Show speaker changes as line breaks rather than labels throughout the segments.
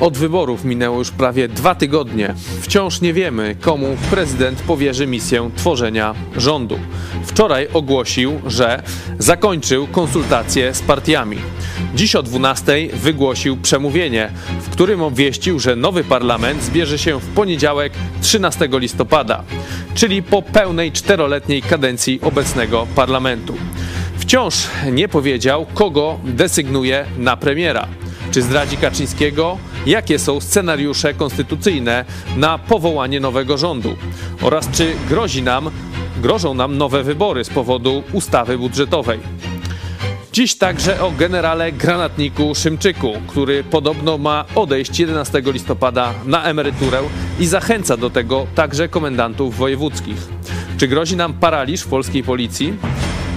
Od wyborów minęło już prawie dwa tygodnie. Wciąż nie wiemy, komu prezydent powierzy misję tworzenia rządu. Wczoraj ogłosił, że zakończył konsultacje z partiami. Dziś o 12 wygłosił przemówienie, w którym obwieścił, że nowy parlament zbierze się w poniedziałek 13 listopada, czyli po pełnej czteroletniej kadencji obecnego parlamentu. Wciąż nie powiedział, kogo desygnuje na premiera. Czy zdradzi Kaczyńskiego? Jakie są scenariusze konstytucyjne na powołanie nowego rządu? Oraz czy grozi nam, grożą nam nowe wybory z powodu ustawy budżetowej? Dziś także o generale granatniku Szymczyku, który podobno ma odejść 11 listopada na emeryturę i zachęca do tego także komendantów wojewódzkich. Czy grozi nam paraliż w polskiej policji?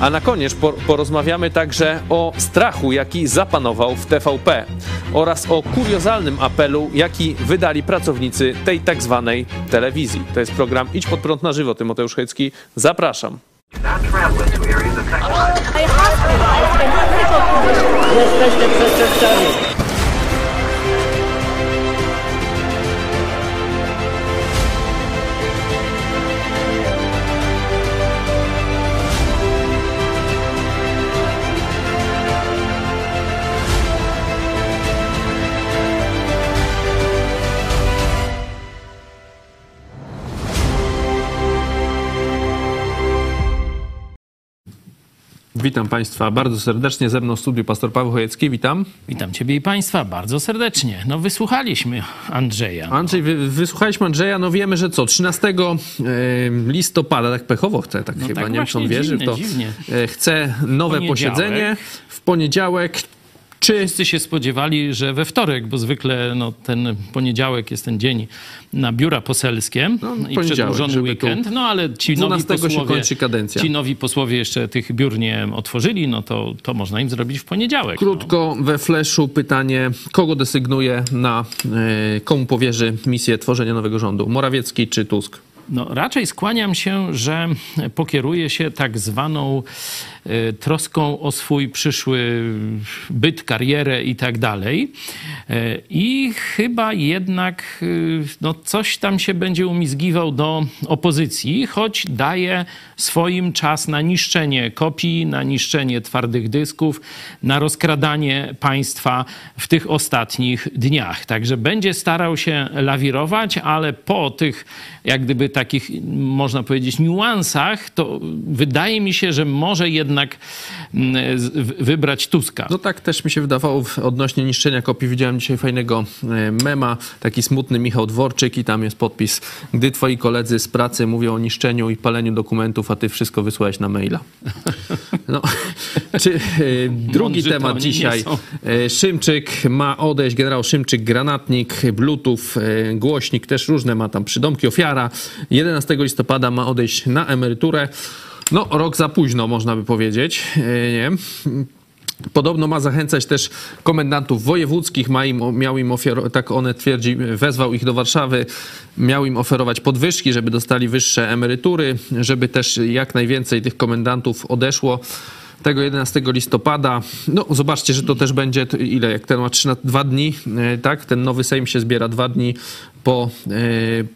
A na koniec porozmawiamy także o strachu, jaki zapanował w TVP oraz o kuriozalnym apelu, jaki wydali pracownicy tej tak zwanej telewizji. To jest program Idź pod prąd na żywo. Tymoteusz Chycki, zapraszam.
Jesteście.
Witam Państwa bardzo serdecznie. Ze mną w studiu pastor Paweł Chojecki. Witam.
Witam Ciebie i Państwa bardzo serdecznie. No wysłuchaliśmy Andrzeja.
Andrzej, wy, wysłuchaliśmy Andrzeja. No wiemy, że co, 13 listopada, tak pechowo chce, tak no chyba, tak nie wiem, czy on wierzy to. Dziwnie. E, chce nowe posiedzenie w poniedziałek.
Czy... Wszyscy się spodziewali, że we wtorek, bo zwykle no, ten poniedziałek jest ten dzień na biura poselskie no, i przedłużony weekend. No ale ci nowi, posłowie, ci nowi posłowie jeszcze tych biur nie otworzyli, no to, to można im zrobić w poniedziałek.
Krótko no. we fleszu pytanie, kogo desygnuje na, y, komu powierzy misję tworzenia nowego rządu? Morawiecki czy Tusk?
No, raczej skłaniam się, że pokieruje się tak zwaną y, troską o swój przyszły byt, karierę i tak dalej. Y, I chyba jednak y, no, coś tam się będzie umizgiwał do opozycji, choć daje swoim czas na niszczenie kopii, na niszczenie twardych dysków, na rozkradanie państwa w tych ostatnich dniach. Także będzie starał się lawirować, ale po tych jak gdyby takich, można powiedzieć, niuansach, to wydaje mi się, że może jednak mm, wybrać Tuska.
No tak też mi się wydawało odnośnie niszczenia kopii. Widziałem dzisiaj fajnego e, mema, taki smutny Michał Dworczyk i tam jest podpis, gdy twoi koledzy z pracy mówią o niszczeniu i paleniu dokumentów, a ty wszystko wysłałeś na maila. No, czy, e, drugi temat dzisiaj. E, Szymczyk ma odejść, generał Szymczyk, granatnik, bluetooth, głośnik, też różne ma tam przydomki, ofiara 11 listopada ma odejść na emeryturę. No, rok za późno, można by powiedzieć. E, nie? Podobno ma zachęcać też komendantów wojewódzkich, ma im, miał im ofiarować, tak one twierdzi, wezwał ich do Warszawy, miał im oferować podwyżki, żeby dostali wyższe emerytury, żeby też jak najwięcej tych komendantów odeszło tego 11 listopada. No, zobaczcie, że to też będzie, ile, jak ten ma 3 2 dni, e, tak? Ten nowy Sejm się zbiera dwa dni po, e,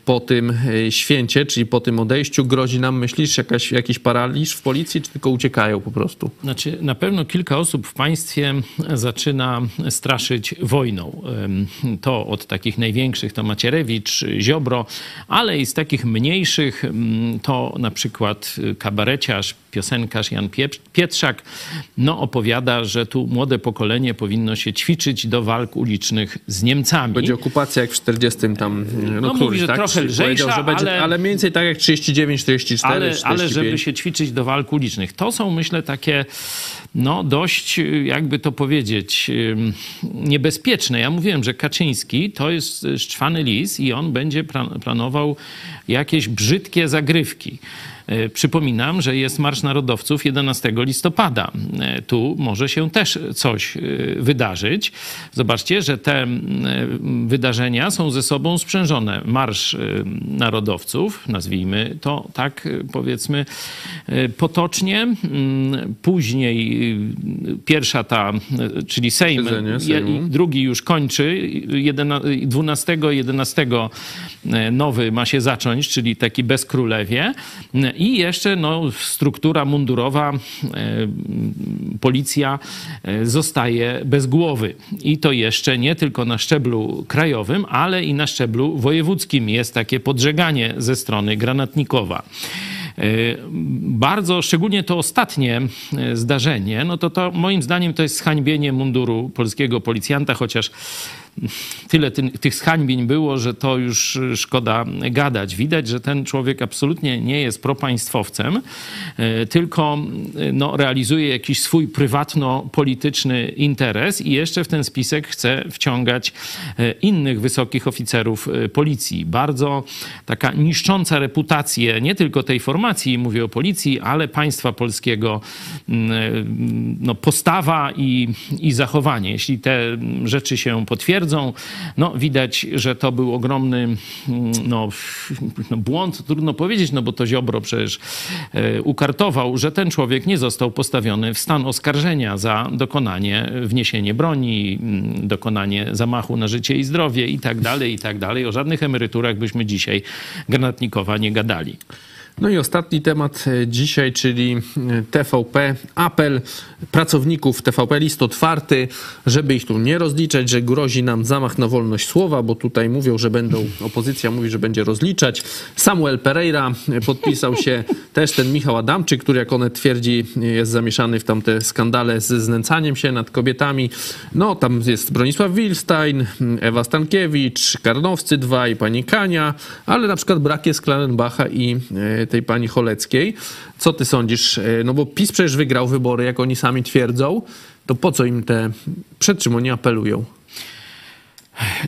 po tym e, święcie, czyli po tym odejściu. Grozi nam, myślisz, jakaś, jakiś paraliż w policji, czy tylko uciekają po prostu?
Znaczy, na pewno kilka osób w państwie zaczyna straszyć wojną. To od takich największych to Macierewicz, Ziobro, ale i z takich mniejszych to na przykład kabareciarz, piosenkarz Jan Pietrzak, no opowiada, że tu młode pokolenie powinno się ćwiczyć do walk ulicznych z Niemcami.
Będzie okupacja jak w 40 tam,
no, no mówi, że tak? trochę lżejsza, że będzie, ale,
ale mniej więcej tak jak 39, 44,
ale,
45.
Ale żeby się ćwiczyć do walk ulicznych. To są myślę takie no dość, jakby to powiedzieć, niebezpieczne. Ja mówiłem, że Kaczyński to jest szczwany lis i on będzie planował jakieś brzydkie zagrywki. E, przypominam, że jest Marsz Narodowców 11 listopada. E, tu może się też coś wydarzyć. Zobaczcie, że te wydarzenia są ze sobą sprzężone. Marsz Narodowców, nazwijmy to tak, powiedzmy potocznie. Później pierwsza ta, czyli Sejm, drugi już kończy, 12, 11 nowy ma się zacząć, czyli taki bez królewie. I jeszcze no, struktura mundurowa, e, policja e, zostaje bez głowy. I to jeszcze nie tylko na szczeblu krajowym, ale i na szczeblu wojewódzkim jest takie podżeganie ze strony granatnikowa. E, bardzo, szczególnie to ostatnie zdarzenie, no to to moim zdaniem to jest zhańbienie munduru polskiego policjanta, chociaż tyle ty, tych zhańbień było, że to już szkoda gadać. Widać, że ten człowiek absolutnie nie jest propaństwowcem, e, tylko no, realizuje jakiś swój prywatno-polityczny interes i jeszcze w ten spisek chce wciągać innych wysokich oficerów policji. Bardzo taka niszcząca reputację nie tylko tej formacji, mówię o policji, ale państwa polskiego no, postawa i, i zachowanie. Jeśli te rzeczy się potwierdzą, twierdzą. No, widać, że to był ogromny mm, no, no, błąd, trudno powiedzieć, no bo to Ziobro przecież e, ukartował, że ten człowiek nie został postawiony w stan oskarżenia za dokonanie, wniesienie broni, mm, dokonanie zamachu na życie i zdrowie i tak dalej, i tak dalej. O żadnych emeryturach byśmy dzisiaj Granatnikowa nie gadali.
No i ostatni temat e, dzisiaj, czyli e, TVP. Apel pracowników TVP, list otwarty, żeby ich tu nie rozliczać, że grozi nam zamach na wolność słowa, bo tutaj mówią, że będą, opozycja mówi, że będzie rozliczać. Samuel Pereira e, podpisał się, też ten Michał Adamczyk, który jak one twierdzi jest zamieszany w tamte skandale ze znęcaniem się nad kobietami. No tam jest Bronisław Wilstein, Ewa Stankiewicz, Karnowscy dwa i pani Kania, ale na przykład brak jest Klarenbacha i tej pani Choleckiej. Co ty sądzisz? E, no bo PiS przecież wygrał wybory, jak oni sami twierdzą. To po co im te... Przed czym oni apelują?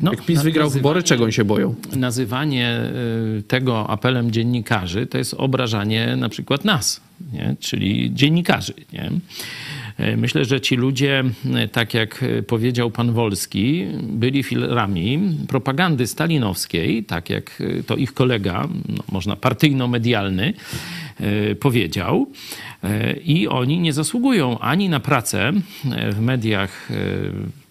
No, Jak PiS wygrał wybory, czego oni się boją?
Nazywanie e, tego apelem dziennikarzy to jest obrażanie na przykład nas, nie? czyli dziennikarzy. Nie? E, myślę, że ci ludzie, e, tak jak e, powiedział pan Wolski, byli filarami propagandy stalinowskiej, tak jak to ich kolega, no, można partyjno-medialny, powiedział. I oni nie zasługują ani na pracę w mediach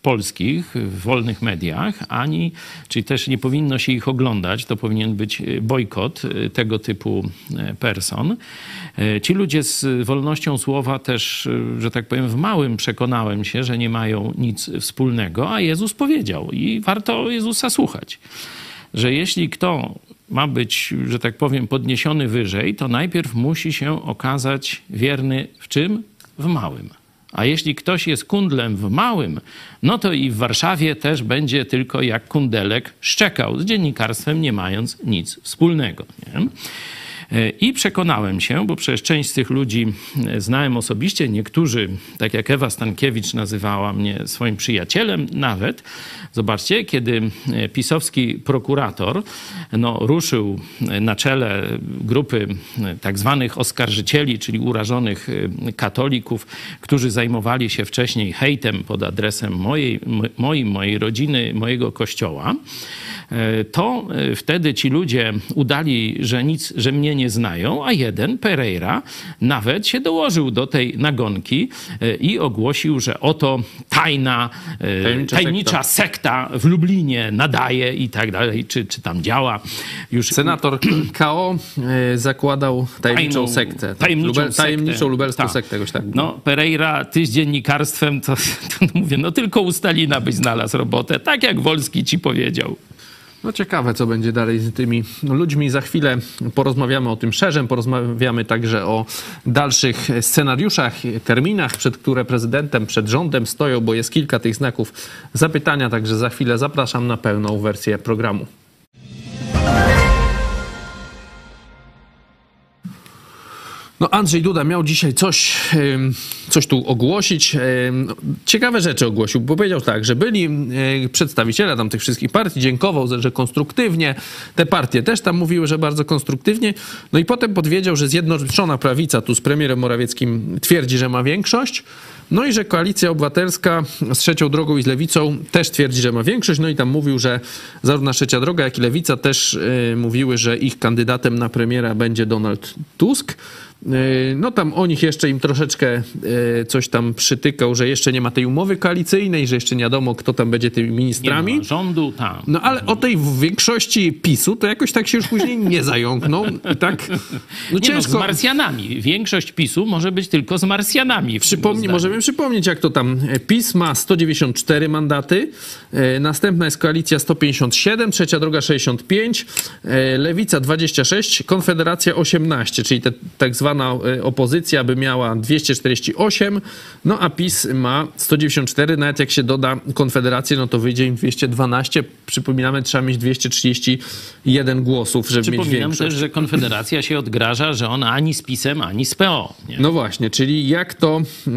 polskich, w wolnych mediach, ani, czyli też nie powinno się ich oglądać, to powinien być bojkot e, tego typu e, person. E, ci ludzie z wolnością słowa też, że tak powiem, w małym przekonałem się, że nie mają nic wspólnego, a Jezus powiedział i warto Jezusa słuchać, że jeśli kto ma być, że tak powiem, podniesiony wyżej, to najpierw musi się okazać wierny w czym? W małym. A jeśli ktoś jest kundlem w małym, no to i w Warszawie też będzie tylko jak kundelek szczekał, z dziennikarstwem nie mając nic wspólnego. Nie? I przekonałem się, bo przecież część z tych ludzi znałem osobiście, niektórzy, tak jak Ewa Stankiewicz nazywała mnie swoim przyjacielem nawet. Zobaczcie, kiedy pisowski prokurator no, ruszył na czele grupy tak zwanych oskarżycieli, czyli urażonych katolików, którzy zajmowali się wcześniej hejtem pod adresem mojej, moim, mojej rodziny, mojego kościoła, E, to e, wtedy ci ludzie udali, że nic, że mnie nie znają, a jeden, Pereira, nawet się dołożył do tej nagonki e, i ogłosił, że oto tajna, tajemnicza, tajemnicza sekta. sekta. w Lublinie nadaje i tak dalej, czy, czy tam działa.
Już... Senator KO zakładał tajemniczą Tajną, sektę. Tajemniczą, Lube, tajemniczą lubelską tak. sektę. Jakoś tak.
No, Pereira, ty z dziennikarstwem, to, to mówię, no tylko u Stalina byś znalazł robotę, tak jak Wolski ci powiedział.
No ciekawe, co będzie dalej z tymi ludźmi. Za chwilę porozmawiamy o tym szerzej, porozmawiamy także o dalszych scenariuszach, terminach, przed które prezydentem, przed rządem stoją, bo jest kilka tych znaków zapytania, także za chwilę zapraszam na pełną wersję programu. Andrzej Duda miał dzisiaj coś, coś tu ogłosić. Ciekawe rzeczy ogłosił, bo powiedział tak, że byli przedstawiciele tam tych wszystkich partii, dziękował, że konstruktywnie. Te partie też tam mówiły, że bardzo konstruktywnie. No i potem podwiedział, że Zjednoczona Prawica tu z premierem Morawieckim twierdzi, że ma większość. No i że Koalicja Obywatelska z Trzecią Drogą i z Lewicą też twierdzi, że ma większość. No i tam mówił, że zarówno Trzecia Droga, jak i Lewica też e, mówiły, że ich kandydatem na premiera będzie Donald Tusk. E, No tam o nich jeszcze im troszeczkę e, coś tam przytykał, że jeszcze nie ma tej umowy koalicyjnej, że jeszcze nie wiadomo, kto tam będzie tymi
Nie
ministrami.
ma rządu, tak.
No ale o tej większości PiSu to jakoś tak się już później nie zająknął. I Tak, no
Nie no, z
ciężko.
Marsjanami. Większość PiSu może być tylko z Marsjanami. zdaniu.
możemy przypomnieć, jak to tam. PiS ma 194 mandaty, e, następna jest koalicja 157, trzecia droga 65, e, lewica 26, konfederacja 18, czyli te, tak zwana e, opozycja by miała 248, no a PiS ma 194, nawet jak się doda konfederację, no to wyjdzie im 212. Przypominamy, trzeba mieć 231 głosów, żeby mieć
Przypominam
większość.
też, że Konfederacja się odgraża, że ona ani z PiSem, ani z PO. Nie?
No właśnie, czyli jak to, e,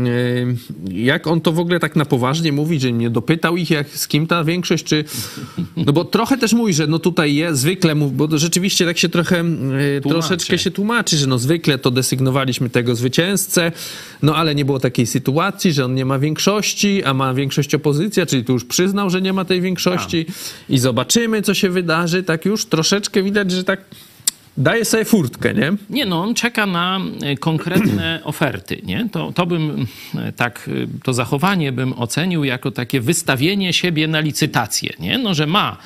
jak on to w ogóle tak na poważnie mówi, że nie dopytał ich, jak, z kim ta większość, czy... No bo trochę też mówi, że no tutaj jest, zwykle bo rzeczywiście tak się trochę, e, troszeczkę się tłumaczy, że no zwykle to desygnowaliśmy tego zwycięzcę, no ale nie było takiej sytuacji, że on nie ma większości, a ma większość opozycja, czyli tu już przyznał, że nie ma tej większości i zobaczymy, co się wydarzy, tak już troszeczkę widać, że tak daje sobie furtkę, nie?
Nie, no on czeka na e, konkretne oferty, nie? To, to bym e, tak, e, to zachowanie bym ocenił jako takie wystawienie siebie na licytację, nie? No, że ma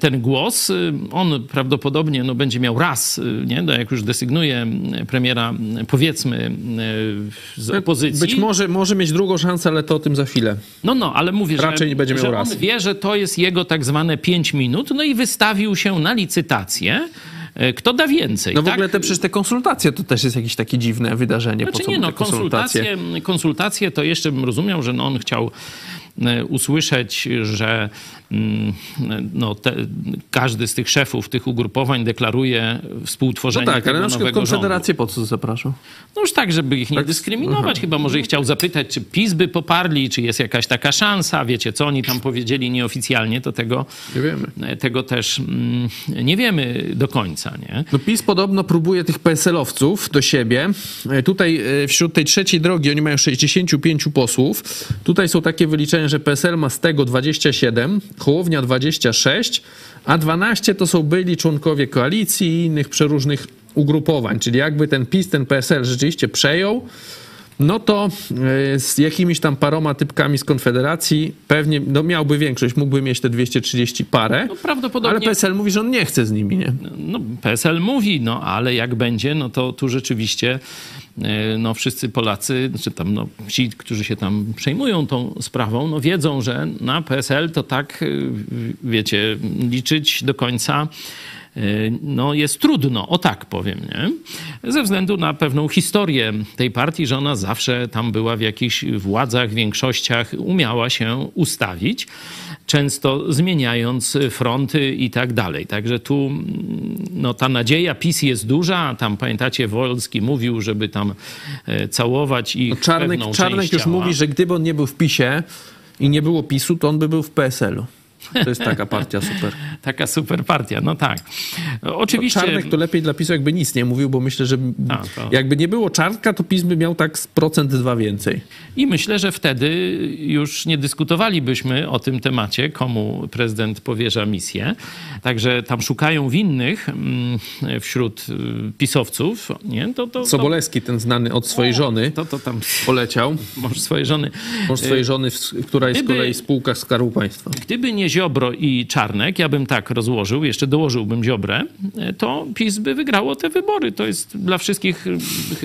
ten głos, e, on prawdopodobnie no, będzie miał raz, e, nie? No, jak już desygnuje e, premiera, e, powiedzmy, e, z opozycji.
Być może może mieć drugą szansę, ale to o tym za chwilę.
No, no, ale mówię,
Raczej
że,
nie będzie miał
że
raz.
on wie, że to jest jego tak zwane 5 minut, no i wystawił się na licytację. E, Kto da więcej?
No w
tak?
ogóle te przecież te konsultacje to też jest jakieś takie dziwne wydarzenie. po
Znaczy
co
nie, no
konsultacje?
konsultacje, konsultacje to jeszcze bym rozumiał, że no on chciał e, usłyszeć, że mm, no te, każdy z tych szefów tych ugrupowań deklaruje
No
współtworzenie
tak, ale na przykład. Konfederację po co zapraszał?
No już tak, żeby ich nie dyskryminować. Chyba może ich chciał zapytać, czy PiS by poparli, czy jest jakaś taka szansa. Wiecie, co oni tam powiedzieli nieoficjalnie, to tego,
Nie wiemy.
tego też mm, nie wiemy do końca, nie?
No PiS podobno próbuje tych PSL-owców do siebie. E, Tutaj e, wśród tej trzeciej drogi oni mają 65 posłów. Tutaj są takie wyliczenia, że PSL ma z tego 27, Hołownia 26, a 12 to są byli członkowie koalicji i innych przeróżnych ugrupowań. Czyli jakby ten PiS, ten PSL rzeczywiście przejął, no to e, z jakimiś tam paroma typkami z Konfederacji pewnie no miałby większość, mógłby mieć te 230 parę.
No prawdopodobnie-
Ale PSL mówi, że on nie chce z nimi, nie?
No, PSL mówi, no ale jak będzie, no to tu rzeczywiście no, wszyscy Polacy, czy tam no, ci, którzy się tam przejmują tą sprawą, no wiedzą, że na PSL to tak, e, wiecie, liczyć do końca e, no, jest trudno, o tak powiem, nie? Ze względu na pewną historię tej partii, że ona zawsze tam była w jakichś władzach, większościach, umiała się ustawić często zmieniając fronty i tak dalej. Także tu mm, no, ta nadzieja PiS jest duża. Tam pamiętacie, Wolski mówił, żeby tam e, całować ich
No Czarnek, Czarnek już mówi, że gdyby on nie był w PiSie i nie było PiSu, to on by był w PSL-u. To jest taka partia super.
Taka super partia, no tak. Oczywiście...
Czarnek to lepiej dla PiSu jakby nic nie mówił, bo myślę, że
A, to-
jakby nie było Czarnka, to PiS by miał tak z procent dwa więcej.
I myślę, że wtedy już nie dyskutowalibyśmy o tym temacie, komu prezydent powierza misję. Także tam szukają winnych mm, wśród y, pisowców. Nie? To, to, to,
Sobolewski, ten znany od swojej żony,
to, to tam
poleciał.
może swojej żony.
Może swojej żony, w- która jest z
Gdyby-
kolei w spółkach Skarbu Państwa.
Gdyby nie Ziobro i Czarnek, ja bym tak rozłożył, jeszcze dołożyłbym Ziobrę, to PiS by wygrało te wybory. To jest dla wszystkich y,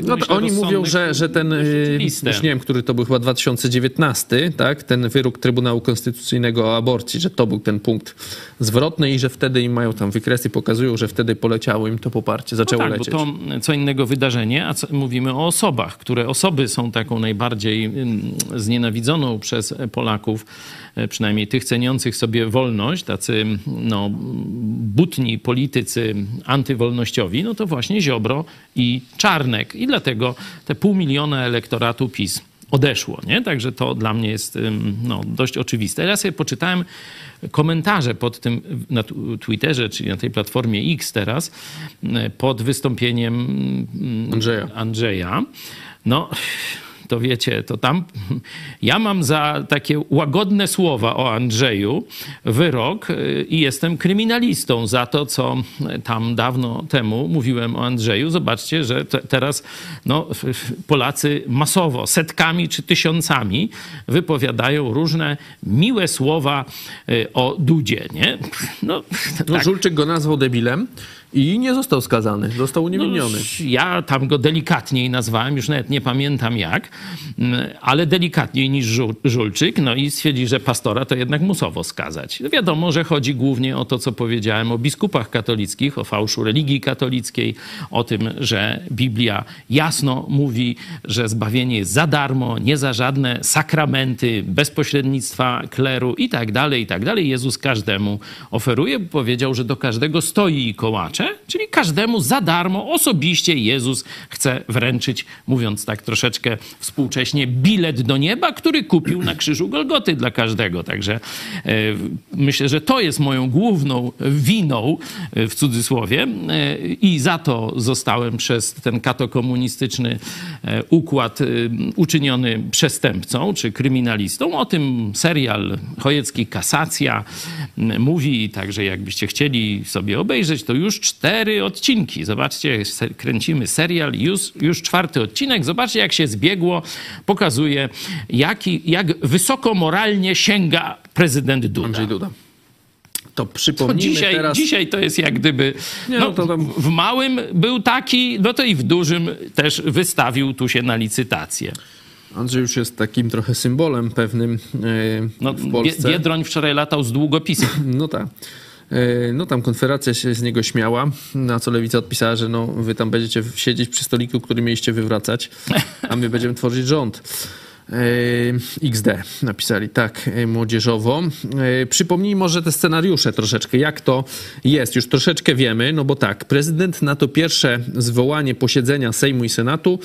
No
myślę,
oni mówią, że, że ten,
oczywiste.
już nie wiem, który to był chyba 2019, tak, ten wyrok Trybunału Konstytucyjnego o aborcji, że to był ten punkt zwrotny i że wtedy im mają tam wykresy, pokazują, że wtedy poleciało im to poparcie, zaczęło
no tak,
lecieć.
bo to co innego wydarzenie, a co, mówimy o osobach, które osoby są taką najbardziej ym, znienawidzoną przez Polaków, e, przynajmniej tych ceniących sobie wolność, tacy no, butni politycy antywolnościowi, no to właśnie Ziobro i Czarnek. I dlatego te pół miliona elektoratu PiS odeszło, nie? Także to dla mnie jest no, dość oczywiste. Ja sobie poczytałem komentarze pod tym na Twitterze, czyli na tej platformie X teraz, pod wystąpieniem
Andrzeja.
Andrzeja. No, to wiecie, to tam ja mam za takie łagodne słowa o Andrzeju wyrok y, i jestem kryminalistą za to, co tam dawno temu mówiłem o Andrzeju. Zobaczcie, że te, teraz no, Polacy masowo, setkami czy tysiącami wypowiadają różne miłe słowa y, o Dudzie, nie?
No, no tak. Żulczyk go nazwał debilem. I nie został skazany, został uniewinniony.
No, ja tam go delikatniej nazwałem, już nawet nie pamiętam jak, mm, ale delikatniej niż Żulczyk. No i stwierdzi, że pastora to jednak musowo skazać. No wiadomo, że chodzi głównie o to, co powiedziałem o biskupach katolickich, o fałszu religii katolickiej, o tym, że Biblia jasno mówi, że zbawienie jest za darmo, nie za żadne sakramenty, bezpośrednictwa kleru i tak dalej, i tak dalej. Jezus każdemu oferuje, powiedział, że do każdego stoi i czyli każdemu za darmo osobiście Jezus chce wręczyć, mówiąc tak troszeczkę współcześnie, bilet do nieba, który kupił na krzyżu Golgoty dla każdego. Także e, myślę, że to jest moją główną winą, e, w cudzysłowie, e, i za to zostałem przez ten katokomunistyczny układ uczyniony przestępcą czy kryminalistą. O tym serial Chojecki Kasacja mówi, także jakbyście chcieli sobie obejrzeć, to już cztery odcinki. Zobaczcie, kręcimy serial, już, już czwarty odcinek. Zobaczcie, jak się zbiegło. Pokazuje, jaki, jak wysoko moralnie sięga prezydent Duda.
Andrzej Duda to przypomnijmy
to dzisiaj,
teraz...
Dzisiaj to jest jak gdyby... Nie, no, no tam... W małym był taki, no to i w dużym też wystawił tu się na licytację.
Andrzej już jest takim trochę symbolem pewnym e, no, w Polsce.
Biedroń wczoraj latał z długopisem.
No tak. E, no tam konfederacja się z niego śmiała, na co Lewica odpisała, że no wy tam będziecie siedzieć przy stoliku, który mieliście wywracać, a my będziemy tworzyć rząd. E, XD napisali, tak, e, młodzieżowo. Przypomnij może te scenariusze troszeczkę, jak to jest. Już troszeczkę wiemy, no bo tak, prezydent na to pierwsze zwołanie posiedzenia Sejmu i Senatu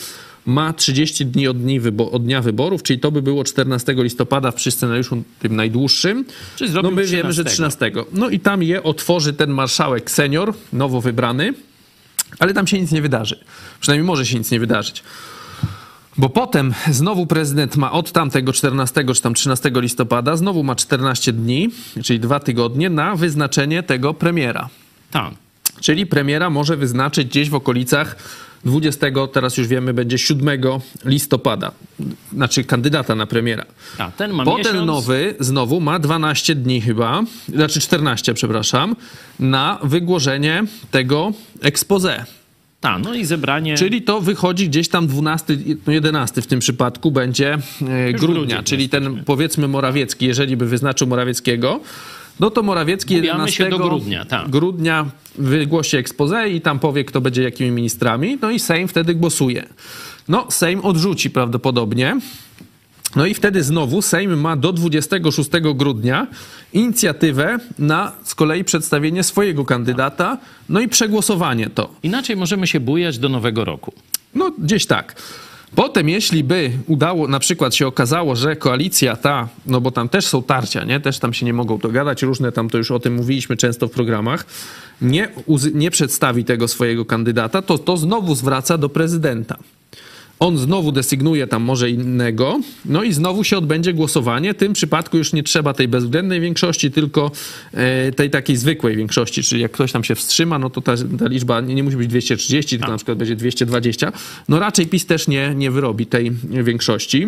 ma 30 dni od, dni wybo- od dnia wyborów, czyli to by było 14 listopada przy scenariuszu tym najdłuższym. Czyli no my 13. wiemy, że 13. No i tam je otworzy ten marszałek senior, nowo wybrany, ale tam się nic nie wydarzy. Przynajmniej może się nic nie wydarzyć. Bo potem znowu prezydent ma od tamtego 14 czy tam 13 listopada, znowu ma 14 dni, czyli dwa tygodnie na wyznaczenie tego premiera.
Tak.
Czyli premiera może wyznaczyć gdzieś w okolicach 20, teraz już wiemy, będzie 7 listopada. Znaczy kandydata na premiera.
A, ten ma
Potem
miesiąc...
nowy znowu ma 12 dni chyba, znaczy 14, przepraszam, na wygłoszenie tego expose.
Tak, no i zebranie.
Czyli to wychodzi gdzieś tam 12, no 11 w tym przypadku będzie e, grudnia, czyli ten powiedzmy Morawiecki, jeżeli by wyznaczył Morawieckiego, no to Morawiecki 11
grudnia, tak.
grudnia wygłosi expose i tam powie, kto będzie jakimi ministrami, no i Sejm wtedy głosuje. No, Sejm odrzuci prawdopodobnie. No i wtedy znowu Sejm ma do 26 grudnia inicjatywę na z kolei przedstawienie swojego kandydata, no i przegłosowanie to.
Inaczej możemy się bujać do nowego roku.
No, gdzieś tak. Potem, jeśli by udało, na przykład się okazało, że koalicja ta, no bo tam też są tarcia, nie? Też tam się nie mogą dogadać, różne tam to już o tym mówiliśmy często w programach, nie, nie przedstawi tego swojego kandydata, to to znowu zwraca do prezydenta. On znowu desygnuje tam może innego, no i znowu się odbędzie głosowanie. W tym przypadku już nie trzeba tej bezwzględnej większości, tylko e, tej takiej zwykłej większości. Czyli jak ktoś tam się wstrzyma, no to ta, ta liczba nie, nie, musi być 230, tylko na przykład będzie 220. No raczej PiS też nie, nie wyrobi tej większości.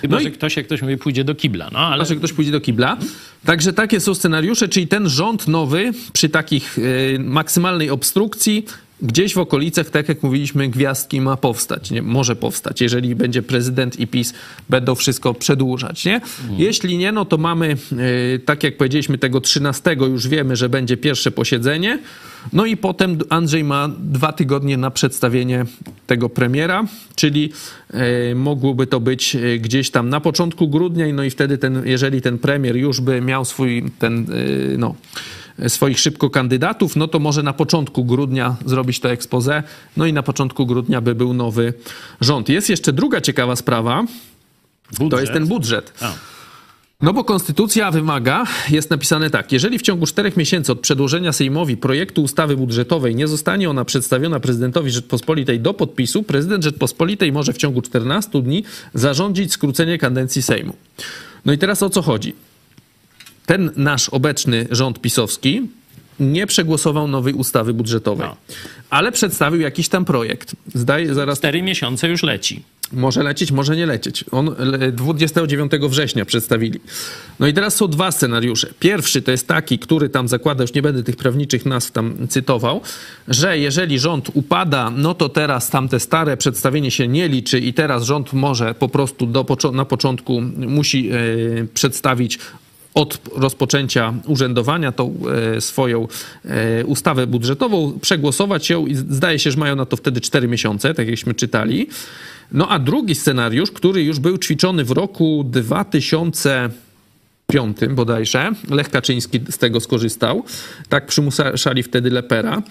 Chyba, no że i... ktoś, jak ktoś mówi, pójdzie do kibla. No, ale...
Chyba, że ktoś pójdzie do kibla. Także takie są scenariusze, czyli ten rząd nowy przy takich y, maksymalnej obstrukcji gdzieś w okolicach, tak jak mówiliśmy, gwiazdki ma powstać, nie? może powstać, jeżeli będzie prezydent i PiS będą wszystko przedłużać. Nie? Mhm. Jeśli nie, no to mamy, y, tak jak powiedzieliśmy, tego 13 już wiemy, że będzie pierwsze posiedzenie. No i potem Andrzej ma dwa tygodnie na przedstawienie tego premiera, czyli e, mogłoby to być e, gdzieś tam na początku grudnia, no i wtedy ten, jeżeli ten premier już by miał swój ten, e, no, swoich szybko kandydatów, no to może na początku grudnia zrobić to expose, no i na początku grudnia by był nowy rząd. Jest jeszcze druga ciekawa sprawa,
Budżet.
to jest ten budżet.
A.
No bo konstytucja wymaga, jest napisane tak, jeżeli w ciągu czterech miesięcy od przedłożenia Sejmowi projektu ustawy budżetowej nie zostanie ona przedstawiona prezydentowi Rzeczpospolitej do podpisu, prezydent Rzeczpospolitej może w ciągu 14 dni zarządzić skrócenie kadencji Sejmu. No i teraz o co chodzi? Ten nasz obecny rząd pisowski nie przegłosował nowej ustawy budżetowej,
No.
ale przedstawił jakiś tam projekt. Zdaje, zaraz
Cztery miesiące już leci.
może lecieć, może nie lecieć. On le- 29 września przedstawili. No i teraz są dwa scenariusze. Pierwszy to jest taki, który tam zakłada, już nie będę tych prawniczych nazw tam cytował, że jeżeli rząd upada, no to teraz tamte stare przedstawienie się nie liczy i teraz rząd może po prostu do, na początku musi e, przedstawić od rozpoczęcia urzędowania tą e, swoją e, ustawę budżetową, przegłosować ją i zdaje się, że mają na to wtedy 4 miesiące, tak jakśmy czytali. No a drugi scenariusz, który już był ćwiczony w roku 2005 bodajże, Lech Kaczyński z tego skorzystał, tak przymuszali wtedy Lepera,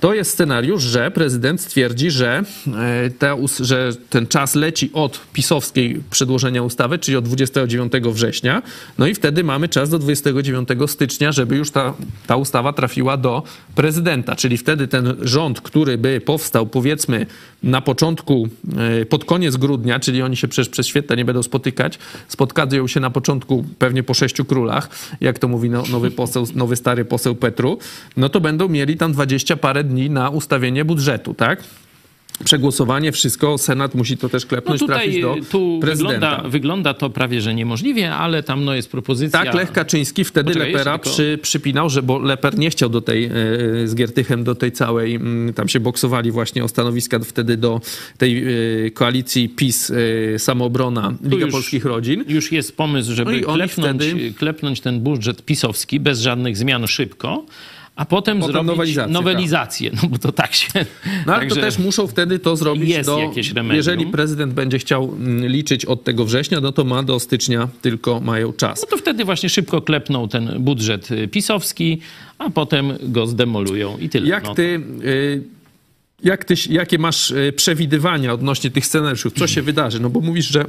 to jest scenariusz, że prezydent stwierdzi, że, e, że ten czas leci od pisowskiej przedłożenia ustawy, czyli od 29 września, no i wtedy mamy czas do 29 stycznia, żeby już ta, ta ustawa trafiła do prezydenta, czyli wtedy ten rząd, który by powstał powiedzmy na początku, e, pod koniec grudnia, czyli oni się przecież przez święta nie będą spotykać, spotkają się na początku pewnie po sześciu królach, jak to mówi no, nowy poseł, nowy stary poseł Petru, no to będą mieli tam 20 parę dni na ustawienie budżetu, tak? Przegłosowanie, wszystko, Senat musi to też
No
klepnąć,
tutaj
trafić do
tu
prezydenta.
wygląda, wygląda to prawie, że niemożliwie, ale tam no jest propozycja...
Tak, Lech Kaczyński wtedy
Poczekaj,
Lepera
tylko-
przy, przypinał, że bo Leper nie chciał do tej, e, z Giertychem do tej całej, mm, tam się boksowali właśnie o stanowiska wtedy do tej e, koalicji PiS, e, Samoobrona, Liga
już-
Polskich Rodzin.
Już jest pomysł, żeby
No
klepnąć,
wtedy-
klepnąć ten budżet pisowski bez żadnych zmian szybko, a potem,
Potem
zrobić
nowelizację,
nowelizację. No bo to tak się...
No ale to też muszą wtedy to zrobić
jest
do...
jakieś remedium.
Jeżeli prezydent będzie chciał mm, liczyć od tego września, no to ma do stycznia tylko mają czas.
No to wtedy właśnie szybko klepną ten budżet y, pisowski, a potem go zdemolują i tyle.
Jak
no.
ty, y, jak ty, jakie masz y, przewidywania odnośnie tych scenariuszy? Co się wydarzy? No bo mówisz, że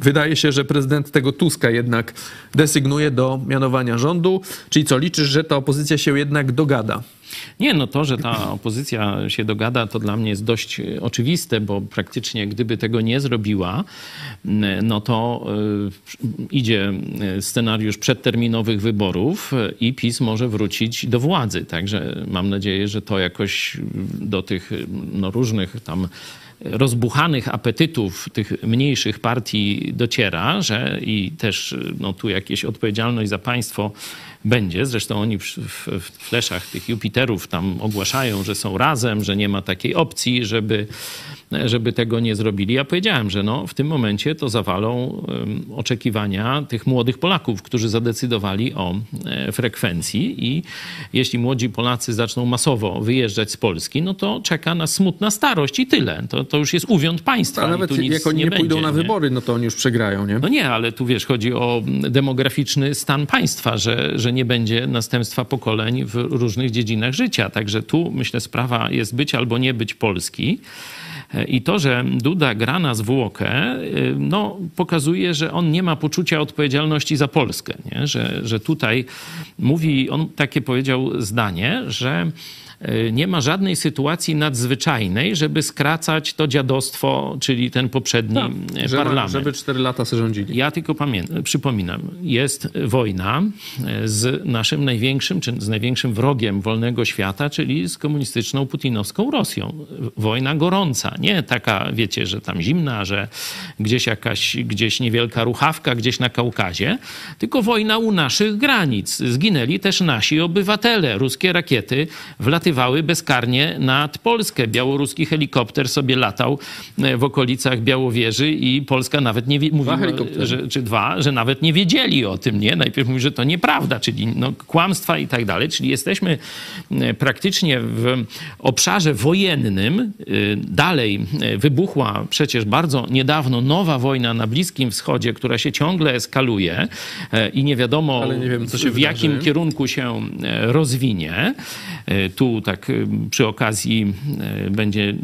wydaje się, że prezydent tego Tuska jednak desygnuje do mianowania rządu. Czyli co, liczysz, że ta opozycja się jednak dogada?
Nie, no to, że ta opozycja się dogada, to dla mnie jest dość e, oczywiste, bo praktycznie gdyby tego nie zrobiła, no to y, idzie e, scenariusz przedterminowych wyborów e, i PiS może wrócić do władzy. Także mam nadzieję, że to jakoś do tych no, różnych tam rozbuchanych apetytów tych mniejszych partii dociera, że i też no, tu jakieś odpowiedzialność za państwo będzie. Zresztą oni w, w, fleszach tych Jupiterów tam ogłaszają, że są razem, że nie ma takiej opcji, żeby, żeby tego nie zrobili. Ja powiedziałem, że no, w tym momencie to zawalą oczekiwania tych młodych Polaków, którzy zadecydowali o e, frekwencji i jeśli młodzi Polacy zaczną masowo wyjeżdżać z Polski, no to czeka nas smutna starość i tyle. To, to już jest uwiąd państwa.
A nawet jak oni nie, pójdą
będzie,
na
nie?
wybory, no to oni już przegrają, nie?
No nie, ale tu wiesz, chodzi o demograficzny stan państwa, że, że nie będzie następstwa pokoleń w różnych dziedzinach życia. Także tu myślę sprawa jest być albo nie być Polski. I to, że Duda gra na zwłokę, y, no, pokazuje, że on nie ma poczucia odpowiedzialności za Polskę. Nie? Że, że tutaj mówi, on takie powiedział zdanie, że nie ma żadnej sytuacji nadzwyczajnej, żeby skracać to dziadostwo, czyli ten poprzedni y,
ma-
parlament.
żeby cztery lata sobie rządzili.
Ja tylko przypominam, jest wojna e, z naszym największym, czy z największym wrogiem wolnego świata, czyli z komunistyczną, putinowską Rosją. Wojna gorąca, nie taka, wiecie, że tam zimna, że gdzieś jakaś, gdzieś niewielka ruchawka, gdzieś na Kaukazie, tylko wojna u naszych granic. Zginęli też nasi obywatele. Ruskie rakiety wlatywały przelatywały bezkarnie nad Polskę. Białoruski helikopter sobie latał e, w okolicach Białowieży i Polska nawet nie wie, mówiła, że, czy dwa, że nawet nie wiedzieli o tym, nie? Najpierw mówi, że to nieprawda, czyli no, kłamstwa i tak dalej. Czyli jesteśmy e, praktycznie w obszarze wojennym. E, Dalej wybuchła przecież bardzo niedawno nowa wojna na Bliskim Wschodzie, która się ciągle eskaluje i nie wiadomo
nie wiem,
w jakim kierunku się rozwinie. E, Tak e, przy okazji e, będzie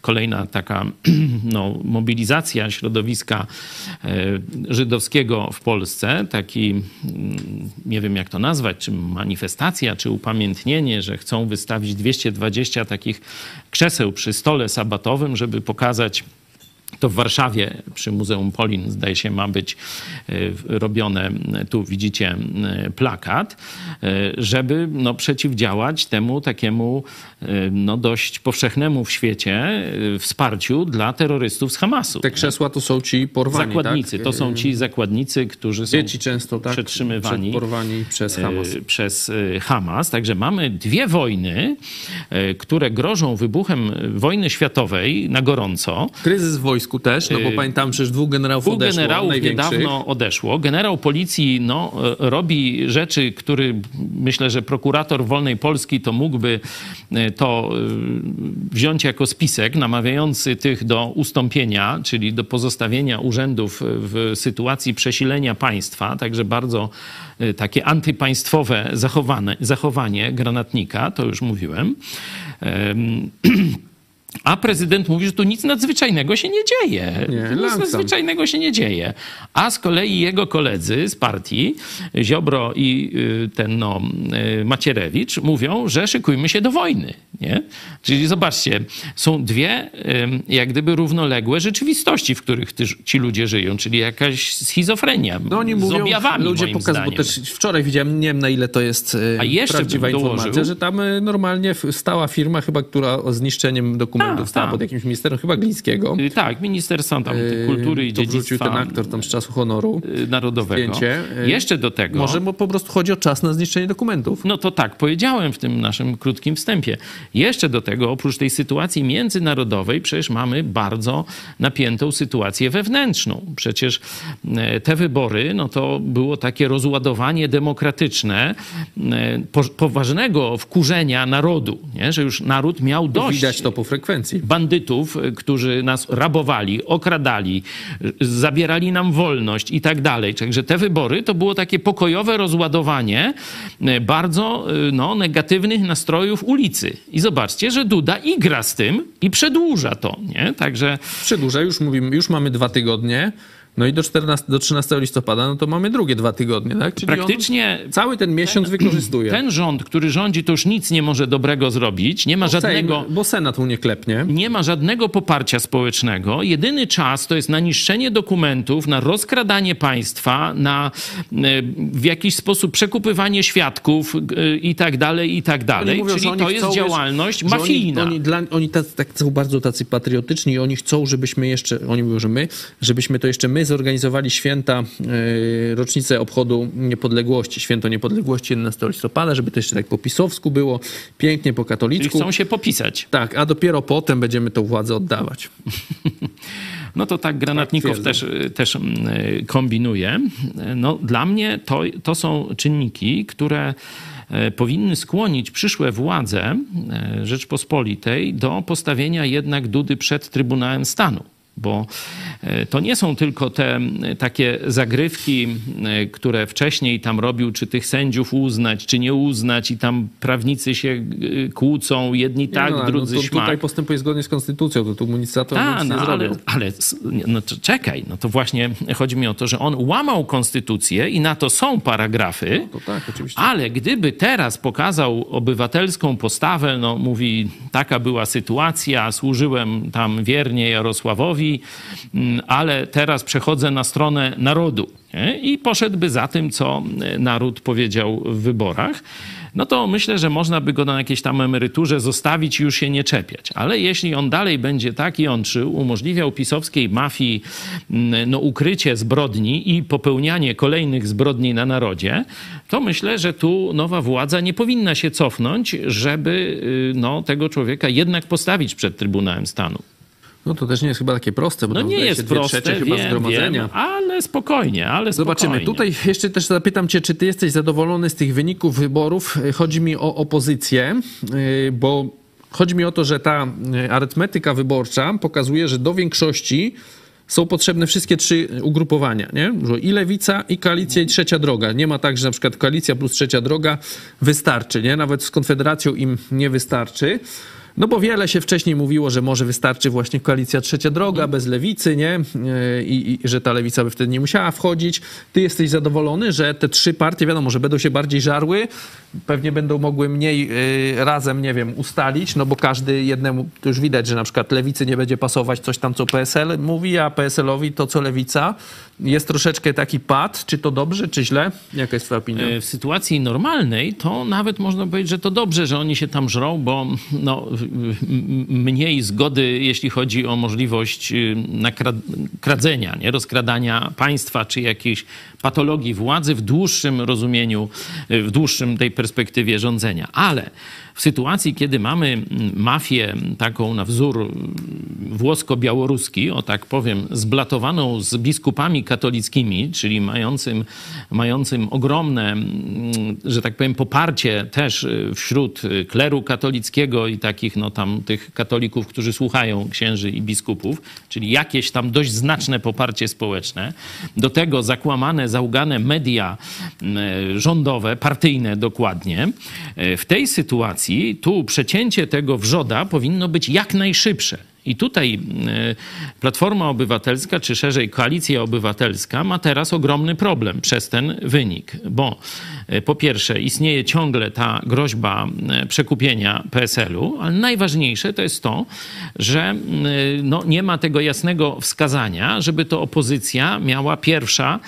kolejna taka no, mobilizacja środowiska e, żydowskiego w Polsce, taki mm, nie wiem jak to nazwać, czy manifestacja, czy upamiętnienie, że chcą wystawić 220 takich krzeseł przy stole sabatowym, żeby pokazać to w Warszawie przy Muzeum Polin, zdaje się, ma być e, robione, tu widzicie e, plakat, e, żeby no, przeciwdziałać temu takiemu e, no, dość powszechnemu w świecie e, wsparciu dla terrorystów z Hamasu.
Te krzesła to są ci porwani,
Zakładnicy,
tak?
to są ci zakładnicy, którzy są
Dzieci często, tak?
przetrzymywani
Porwani przez Hamas.
e, przez e, Hamas. Także mamy dwie wojny, e, które grożą wybuchem wojny światowej na gorąco.
Kryzys w wojsku też, no bo pamiętam, przecież dwóch generałów
Dwóch
odeszło,
generałów niedawno odeszło. Generał policji no, e, robi rzeczy, który myślę, że prokurator Wolnej Polski to mógłby e, to wziąć jako spisek namawiający tych do ustąpienia, czyli do pozostawienia urzędów w sytuacji przesilenia państwa. Także bardzo takie antypaństwowe zachowane, zachowanie granatnika, to już mówiłem. A prezydent mówi, że tu nic nadzwyczajnego się nie dzieje.
Nie,
nic nadzwyczajnego się nie dzieje. A z kolei jego koledzy z partii, Ziobro i y, ten no, y, Macierewicz, mówią, że szykujmy się do wojny. Nie? Czyli zobaczcie, są dwie ym, jak gdyby równoległe rzeczywistości, w których ty, ci ludzie żyją, czyli jakaś schizofrenia
No oni
z
mówią,
objawami
ludzie pokazują, bo też wczoraj widziałem, nie wiem na ile to jest
A jeszcze
prawdziwa
dołożył-
informacja, że tam normalnie stała firma chyba, która o zniszczeniem dokumentów
Tak,
stała
tak.
pod jakimś ministerstwem, chyba Glińskiego.
Y, Tak, Ministerstwa tam,
E,
Kultury i
to wrzucił
Dziedzictwa
ten aktor tam z czasu honoru.
y, Narodowego.
zdjęcie. Y,
Jeszcze do tego...
Może bo po prostu chodzi o czas na zniszczenie dokumentów.
No to tak, powiedziałem w tym naszym krótkim wstępie. Jeszcze do tego, oprócz tej sytuacji międzynarodowej, przecież mamy bardzo napiętą sytuację wewnętrzną. Przecież e, te wybory, no to było takie rozładowanie demokratyczne e, po, poważnego wkurzenia narodu, nie? że już naród miał dość
Widać to po frekwencji.
Bandytów, y, którzy nas rabowali, okradali, y, zabierali nam wolność i tak dalej. Także te wybory to było takie pokojowe rozładowanie y, bardzo no, negatywnych nastrojów ulicy. I zobaczcie, że Duda igra z tym i przedłuża to. Nie? Także
Przedłuża, już mówimy, już mamy dwa tygodnie. No i do, 14, do 13 listopada, no to mamy drugie dwa tygodnie, tak? Czyli
praktycznie
cały ten miesiąc wykorzystuje.
ten rząd, który rządzi, to już nic nie może dobrego zrobić. Nie ma żadnego...
Sejm, bo Senat mu nie klepnie.
nie ma żadnego poparcia społecznego. Jedyny czas to jest na niszczenie dokumentów, na rozkradanie państwa, na e, w jakiś sposób przekupywanie świadków i tak dalej, i tak dalej.
mówią,
Czyli to jest działalność
że
mafijna.
Oni, oni, dla, oni tacy, tak, są bardzo tacy patriotyczni i oni chcą, żebyśmy jeszcze, oni mówią, że my, żebyśmy to jeszcze my zorganizowali święta, yy, rocznicę obchodu niepodległości, święto niepodległości 11 listopada, żeby to jeszcze tak po pisowsku było, pięknie po
Czyli
katolicku.
chcą się popisać.
Tak, a dopiero potem będziemy tą władzę oddawać.
No to tak Granatnikow
Tak,
też, też mm, y, kombinuje. No, dla mnie to, to są czynniki, które e, powinny skłonić przyszłe władze e, Rzeczpospolitej do postawienia jednak Dudy przed Trybunałem Stanu. Bo e, to nie są tylko te m, takie zagrywki, e, które wcześniej tam robił, czy tych sędziów uznać, czy nie uznać, i tam prawnicy się e, kłócą, jedni tak,
no,
drudzy
no, to
śmak.
Tutaj postępuje zgodnie z konstytucją, to tu mu nic za to
A,
nic
no,
nie
ale,
zrobił.
ale s- no czekaj, no to właśnie chodzi mi o to, że on łamał konstytucję i na to są paragrafy,
To tak, oczywiście.
ale gdyby teraz pokazał obywatelską postawę, no mówi, taka była sytuacja, służyłem tam wiernie Jarosławowi mówi, mm, ale teraz przechodzę na stronę narodu nie? i poszedłby za tym, co naród powiedział w wyborach, no to myślę, że można by go na jakiejś tam emeryturze zostawić i już się nie czepiać. Ale jeśli on dalej będzie tak jączył, umożliwiał pisowskiej mafii mm, no, ukrycie zbrodni i popełnianie kolejnych zbrodni na narodzie, to myślę, że tu nowa władza nie powinna się cofnąć, żeby y, no, tego człowieka jednak postawić przed Trybunałem Stanu.
No to też nie jest chyba takie proste, bo
no nie jest proste, chyba wiem, zgromadzenia. Wiem, ale spokojnie, ale
Zobaczymy.
Spokojnie.
Tutaj jeszcze też zapytam cię, czy ty jesteś zadowolony z tych wyników wyborów? Chodzi mi o opozycję, y, bo chodzi mi o to, że ta y, arytmetyka wyborcza pokazuje, że do większości są potrzebne wszystkie trzy ugrupowania, nie? I lewica, i koalicja, i trzecia droga. Nie ma tak, że na przykład koalicja plus trzecia droga wystarczy, nie? Nawet z Konfederacją im nie wystarczy. No bo wiele się wcześniej mówiło, że może wystarczy właśnie koalicja trzecia droga bez lewicy, nie? I, i że ta lewica by wtedy nie musiała wchodzić. Ty jesteś zadowolony, że te trzy partie, wiadomo, że będą się bardziej żarły, pewnie będą mogły mniej y, razem, nie wiem, ustalić, no bo każdy jednemu, to już widać, że na przykład lewicy nie będzie pasować coś tam, co PSL mówi, a PSL-owi to, co lewica. Jest troszeczkę taki pad, czy to dobrze, czy źle? Jaka jest twoja opinia?
E, w sytuacji normalnej to nawet można powiedzieć, że to dobrze, że oni się tam żrą, bo no, mniej zgody, jeśli chodzi o możliwość y, kradzenia, nie? rozkradania państwa, czy jakiejś patologii władzy w dłuższym rozumieniu, y, w dłuższym tej perspektywie rządzenia. Ale w sytuacji, kiedy mamy mm, mafię taką na wzór mm, włosko-białoruski, o tak powiem, zblatowaną z biskupami katolickimi, czyli mającym, mającym ogromne, mm, że tak powiem, poparcie też y, wśród y, kleru katolickiego i takich, no tam, tych katolików, którzy słuchają księży i biskupów, czyli jakieś tam dość znaczne poparcie społeczne. Do tego zakłamane, załgane media rządowe, partyjne dokładnie. E, w tej sytuacji tu przecięcie tego wrzoda powinno być jak najszybsze. I tutaj e, Platforma Obywatelska, czy szerzej Koalicja Obywatelska ma teraz ogromny problem przez ten wynik, bo e, po pierwsze istnieje ciągle ta groźba e, przekupienia PSL-u, ale najważniejsze to jest to, że no, nie ma tego jasnego wskazania, żeby to opozycja miała pierwsza,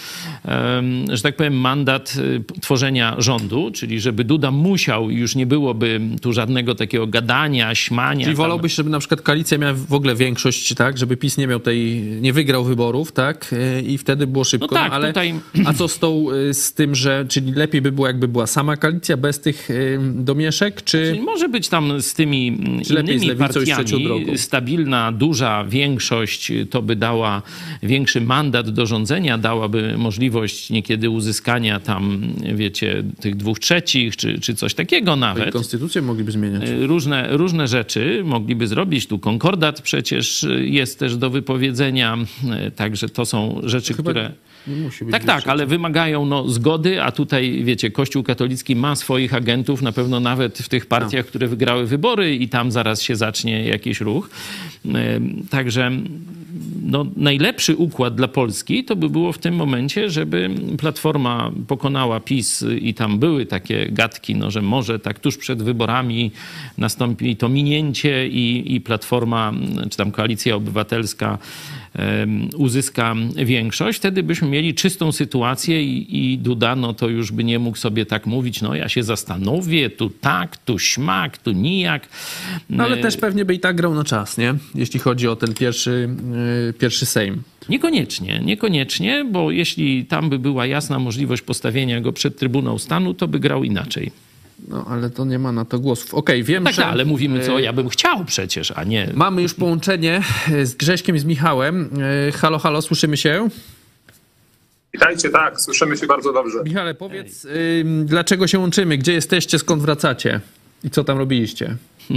że tak powiem, mandat tworzenia rządu, czyli żeby Duda musiał, już nie byłoby tu żadnego takiego gadania, śmania.
Czyli wolałbyś, żeby na przykład koalicja miała w ogóle większość, tak, żeby PiS nie miał tej, nie wygrał wyborów, tak, i wtedy było szybko.
No tak,
no, ale
tutaj...
a co z tą, y, z tym, że, czyli lepiej by było, jakby była sama koalicja bez tych y, domieszek, czy... Czyli
może być tam z tymi czy innymi z partiami stabilna, duża większość, to by dała większy mandat do rządzenia, dałaby możliwość niekiedy uzyskania tam, wiecie, tych dwóch trzecich, czy, czy coś takiego nawet.
konstytucję mogliby zmieniać.
Różne, różne rzeczy mogliby zrobić. Tu konkordat przecież jest też do wypowiedzenia, także to są rzeczy, które... Tak, tak, ale wymagają no, zgody, a tutaj, wiecie, Kościół katolicki ma swoich agentów, na pewno nawet w tych partiach, no. które wygrały wybory i tam zaraz się zacznie jakiś ruch. Także no, najlepszy układ dla Polski to by było w tym momencie, żeby Platforma pokonała PiS i tam były takie gadki, no, że może tak tuż przed wyborami nastąpi to minięcie i, i Platforma, czy tam Koalicja Obywatelska uzyska większość, wtedy byśmy mieli czystą sytuację i, i Duda no to już by nie mógł sobie tak mówić, no ja się zastanowię, tu tak, tu śmak, tu nijak.
No ale też pewnie by i tak grał na czas, nie? Jeśli chodzi o ten pierwszy, yy, pierwszy Sejm.
Niekoniecznie, niekoniecznie, bo jeśli tam by była jasna możliwość postawienia go przed Trybunał Stanu, to by grał inaczej.
No, ale to nie ma na to głosów. Okej, okay, wiem,
tak,
że...
Tak, ale mówimy, co ja bym chciał przecież, a nie...
Mamy już połączenie z Grześkiem i z Michałem. E, halo, halo, słyszymy się?
Witajcie, tak, słyszymy się bardzo dobrze.
Michale, powiedz, y, dlaczego się łączymy? Gdzie jesteście, skąd wracacie? I co tam robiliście?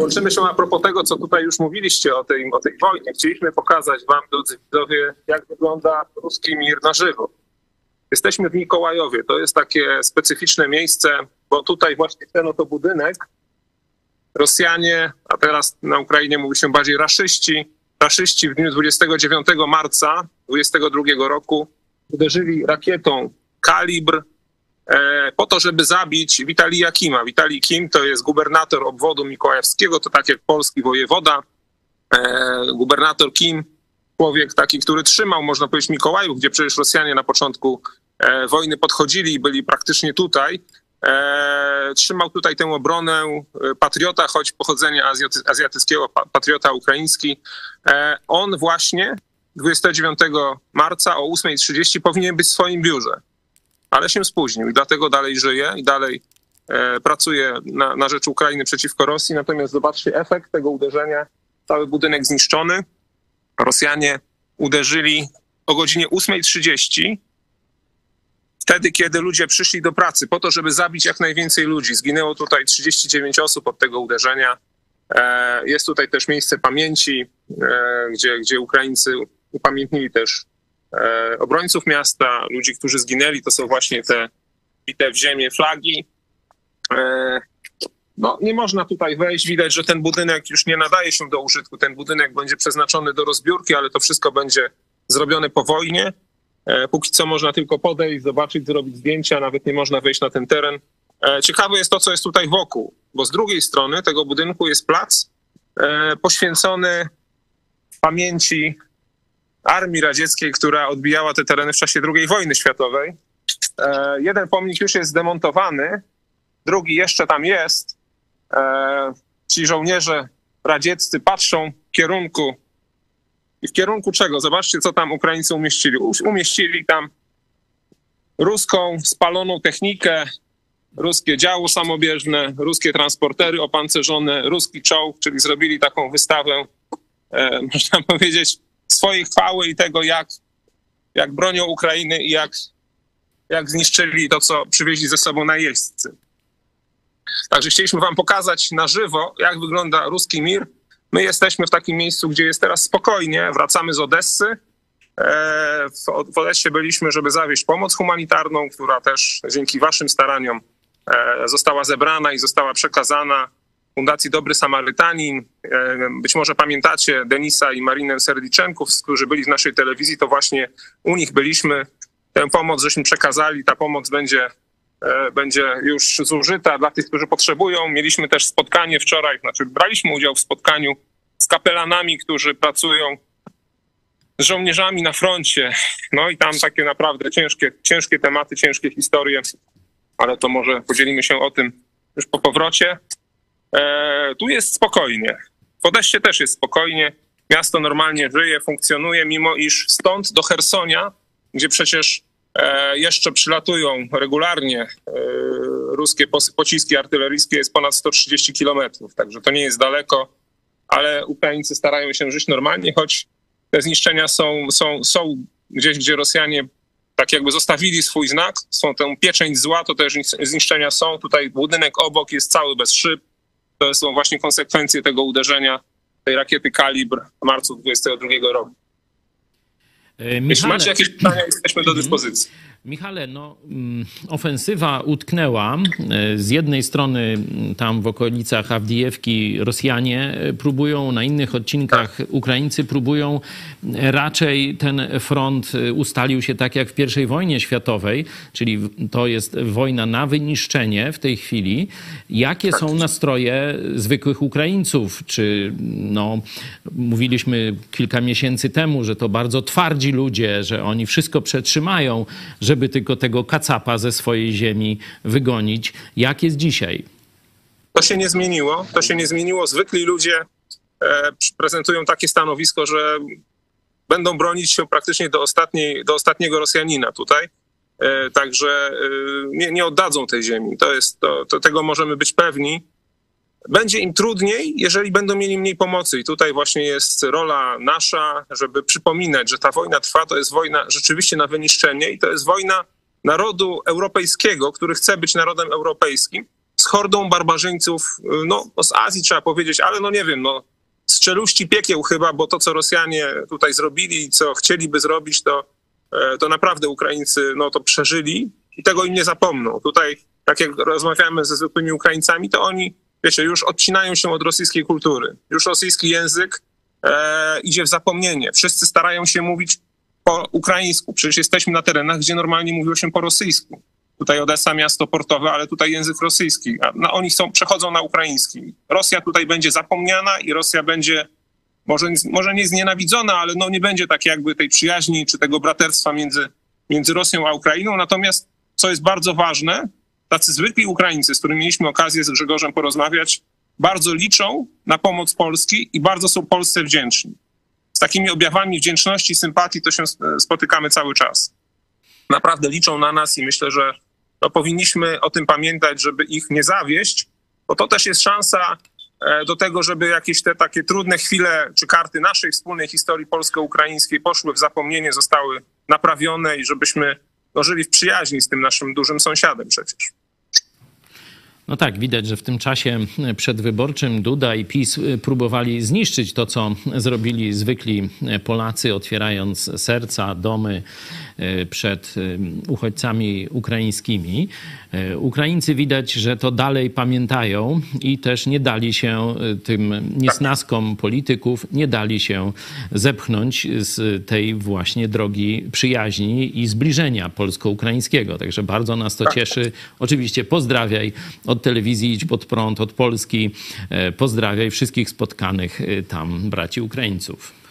Łączymy się a propos tego, co tutaj już mówiliście o tej, o tej wojnie. Chcieliśmy pokazać wam, drodzy widzowie, jak wygląda ruski mir na żywo. Jesteśmy w Mikołajowie. To jest takie specyficzne miejsce, bo tutaj właśnie ten oto budynek Rosjanie, a teraz na Ukrainie mówi się bardziej raszyści, raszyści w dniu 29 marca 22 roku uderzyli rakietą kalibr e, po to, żeby zabić Witalija Kima. Witalij Kim to jest gubernator obwodu mikołajewskiego, to tak jak polski wojewoda. E, gubernator Kim człowiek taki, który trzymał, można powiedzieć, Mikołajów, gdzie przecież Rosjanie na początku e, wojny podchodzili i byli praktycznie tutaj. E, trzymał tutaj tę obronę e, patriota, choć pochodzenia azjaty, azjatyckiego, patriota ukraiński. On właśnie 29 marca o 8.30 powinien być w swoim biurze, ale się spóźnił i dlatego dalej żyje i dalej pracuje na, na rzecz Ukrainy przeciwko Rosji. Natomiast zobaczcie efekt tego uderzenia. Cały budynek zniszczony. Rosjanie uderzyli o godzinie 8.30 wtedy, kiedy ludzie przyszli do pracy po to, żeby zabić jak najwięcej ludzi. Zginęło tutaj 39 osób od tego uderzenia. E, jest tutaj też miejsce pamięci, e, gdzie, gdzie Ukraińcy upamiętnili też e, obrońców miasta, ludzi, którzy zginęli. To są właśnie te bite w ziemię flagi. No, nie można tutaj wejść. Widać, że ten budynek już nie nadaje się do użytku. Ten budynek będzie przeznaczony do rozbiórki, ale to wszystko będzie zrobione po wojnie. E, póki co można tylko podejść, zobaczyć, zrobić zdjęcia, nawet nie można wejść na ten teren. E, ciekawe jest to, co jest tutaj wokół, bo z drugiej strony tego budynku jest plac e, poświęcony pamięci armii radzieckiej, która odbijała te tereny w czasie II wojny światowej. Jeden pomnik już jest zdemontowany, drugi jeszcze tam jest. Ci żołnierze radzieccy patrzą w kierunku i w kierunku czego? Zobaczcie, co tam Ukraińcy umieścili. Umieścili tam ruską spaloną technikę, ruskie działo samobieżne, ruskie transportery opancerzone, ruski czołg, czyli zrobili taką wystawę, e, można powiedzieć, swojej chwały i tego, jak, jak bronią Ukrainy i jak, jak zniszczyli to, co przywieźli ze sobą najeźdźcy. Także chcieliśmy wam pokazać na żywo, jak wygląda ruski mir, My jesteśmy w takim miejscu, gdzie jest teraz spokojnie, wracamy z Odessy. E, w Odessie byliśmy, żeby zawieźć pomoc humanitarną, która też dzięki waszym staraniom e, została zebrana i została przekazana Fundacji Dobry Samarytanin. E, być może pamiętacie Denisa i Marinę Serdiczenków, którzy byli w naszej telewizji, to właśnie u nich byliśmy. Tę pomoc żeśmy przekazali, ta pomoc będzie będzie już zużyta dla tych, którzy potrzebują. Mieliśmy też spotkanie wczoraj, znaczy braliśmy udział w spotkaniu z kapelanami, którzy pracują z żołnierzami na froncie. No i tam takie naprawdę ciężkie, ciężkie tematy, ciężkie historie, ale to może podzielimy się o tym już po powrocie. E, tu jest spokojnie. W Odeście też jest spokojnie. Miasto normalnie żyje, funkcjonuje, mimo iż stąd do Hersonia, gdzie przecież E, jeszcze przylatują regularnie e, ruskie pociski artyleryjskie, jest ponad 130 kilometrów, także to nie jest daleko, ale Ukraińcy starają się żyć normalnie, choć te zniszczenia są, są, są gdzieś, gdzie Rosjanie tak jakby zostawili swój znak, są tę pieczęć zła, to też zniszczenia są. Tutaj budynek obok jest cały bez szyb. To są właśnie konsekwencje tego uderzenia tej rakiety Kalibr w marcu 2022 roku. Michale... Jeśli macie jakieś pytania, jesteśmy do dyspozycji.
Michale, no, mm, ofensywa utknęła. E, z jednej strony tam w okolicach Awdijewki Rosjanie e, próbują, na innych odcinkach. Ukraińcy próbują. E, raczej ten front ustalił się tak jak w I wojnie światowej, czyli to jest wojna na wyniszczenie w tej chwili. Jakie są nastroje zwykłych Ukraińców? Czy no, mówiliśmy kilka miesięcy temu, że to bardzo twardzi ludzie, że oni wszystko przetrzymają, żeby tylko tego kacapa ze swojej ziemi wygonić. Jak jest dzisiaj?
To się nie zmieniło. To się nie zmieniło. Zwykli ludzie e, prezentują takie stanowisko, że będą bronić się praktycznie do, ostatniej, do ostatniego Rosjanina tutaj. E, także e, nie, nie, oddadzą tej ziemi. To jest, to, to tego możemy być pewni. Będzie im trudniej, jeżeli będą mieli mniej pomocy. I tutaj właśnie jest rola nasza, żeby przypominać, że ta wojna trwa, to jest wojna rzeczywiście na wyniszczenie i to jest wojna narodu europejskiego, który chce być narodem europejskim, z hordą barbarzyńców, no z Azji trzeba powiedzieć, ale no nie wiem, no z czeluści piekieł chyba, bo to, co Rosjanie tutaj zrobili i co chcieliby zrobić, to, e, to naprawdę Ukraińcy no, to przeżyli i tego im nie zapomną. Tutaj, tak jak rozmawiamy ze zwykłymi Ukraińcami, to oni wiecie, już odcinają się od rosyjskiej kultury. Już rosyjski język e, idzie w zapomnienie. Wszyscy starają się mówić po ukraińsku. Przecież jesteśmy na terenach, gdzie normalnie mówiło się po rosyjsku. Tutaj Odessa, miasto portowe, ale tutaj język rosyjski. A oni są, przechodzą na ukraiński. Rosja tutaj będzie zapomniana i Rosja będzie może, może nie znienawidzona, ale no nie będzie tak jakby tej przyjaźni czy tego braterstwa między, między Rosją a Ukrainą. Natomiast, co jest bardzo ważne, tacy zwykli Ukraińcy, z którymi mieliśmy okazję z Grzegorzem porozmawiać, bardzo liczą na pomoc Polski i bardzo są Polsce wdzięczni. Z takimi objawami wdzięczności, sympatii to się spotykamy cały czas. Naprawdę liczą na nas i myślę, że powinniśmy o tym pamiętać, żeby ich nie zawieść, bo to też jest szansa e, do tego, żeby jakieś te takie trudne chwile czy karty naszej wspólnej historii polsko-ukraińskiej poszły w zapomnienie, zostały naprawione i żebyśmy no, żyli w przyjaźni z tym naszym dużym sąsiadem przecież.
No tak, widać, że w tym czasie przedwyborczym Duda i PiS próbowali zniszczyć to, co zrobili zwykli Polacy, otwierając serca, domy przed e, uchodźcami ukraińskimi. E, Ukraińcy widać, że to dalej pamiętają i też nie dali się tym niesnaskom polityków, nie dali się zepchnąć z tej właśnie drogi przyjaźni i zbliżenia polsko-ukraińskiego. Także bardzo nas to cieszy. Oczywiście pozdrawiaj od telewizji Idź Pod Prąd, od Polski. Pozdrawiaj wszystkich spotkanych tam braci Ukraińców.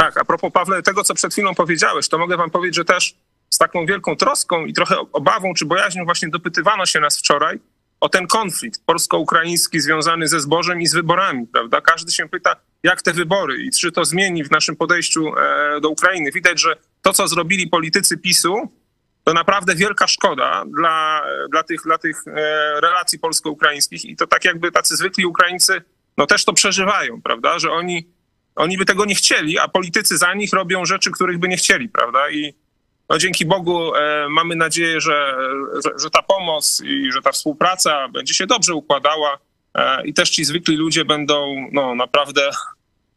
Tak, a propos Pawle, tego co przed chwilą powiedziałeś, to mogę wam powiedzieć, że też z taką wielką troską i trochę obawą czy bojaźnią właśnie dopytywano się nas wczoraj o ten konflikt polsko-ukraiński związany ze zbożem i z wyborami, prawda? Każdy się pyta, jak te wybory i czy to zmieni w naszym podejściu do Ukrainy. Widać, że to, co zrobili politycy PiSu, to naprawdę wielka szkoda dla, dla, tych, dla tych relacji polsko-ukraińskich i to tak jakby tacy zwykli Ukraińcy no też to przeżywają, prawda, że oni, oni by tego nie chcieli, a politycy za nich robią rzeczy, których by nie chcieli, prawda, i no dzięki Bogu e, mamy nadzieję, że, że, że, ta pomoc i że ta współpraca będzie się dobrze układała e, i też ci zwykli ludzie będą no, naprawdę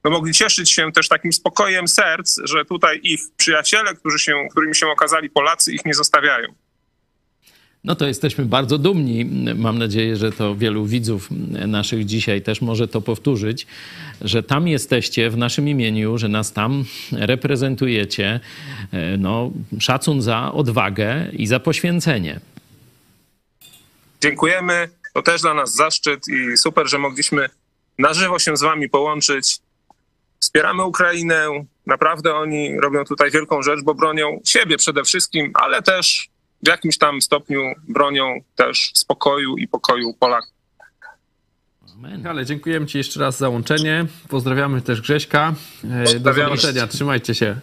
no, mogli cieszyć się też takim spokojem serc, że tutaj ich przyjaciele, którzy się, którymi się okazali Polacy, ich nie zostawiają.
No to jesteśmy bardzo dumni. Mam nadzieję, że to wielu widzów naszych dzisiaj też może to powtórzyć, że tam jesteście w naszym imieniu, że nas tam reprezentujecie. No, szacun za odwagę i za poświęcenie.
Dziękujemy. To też dla nas zaszczyt i super, że mogliśmy na żywo się z wami połączyć. Wspieramy Ukrainę. Naprawdę oni robią tutaj wielką rzecz, bo bronią siebie przede wszystkim, ale też w jakimś tam stopniu bronią też spokoju i pokoju Polaków.
Amen. Ale dziękujemy Ci jeszcze raz za łączenie. Pozdrawiamy też Grześka. Do zobaczenia. Trzymajcie się.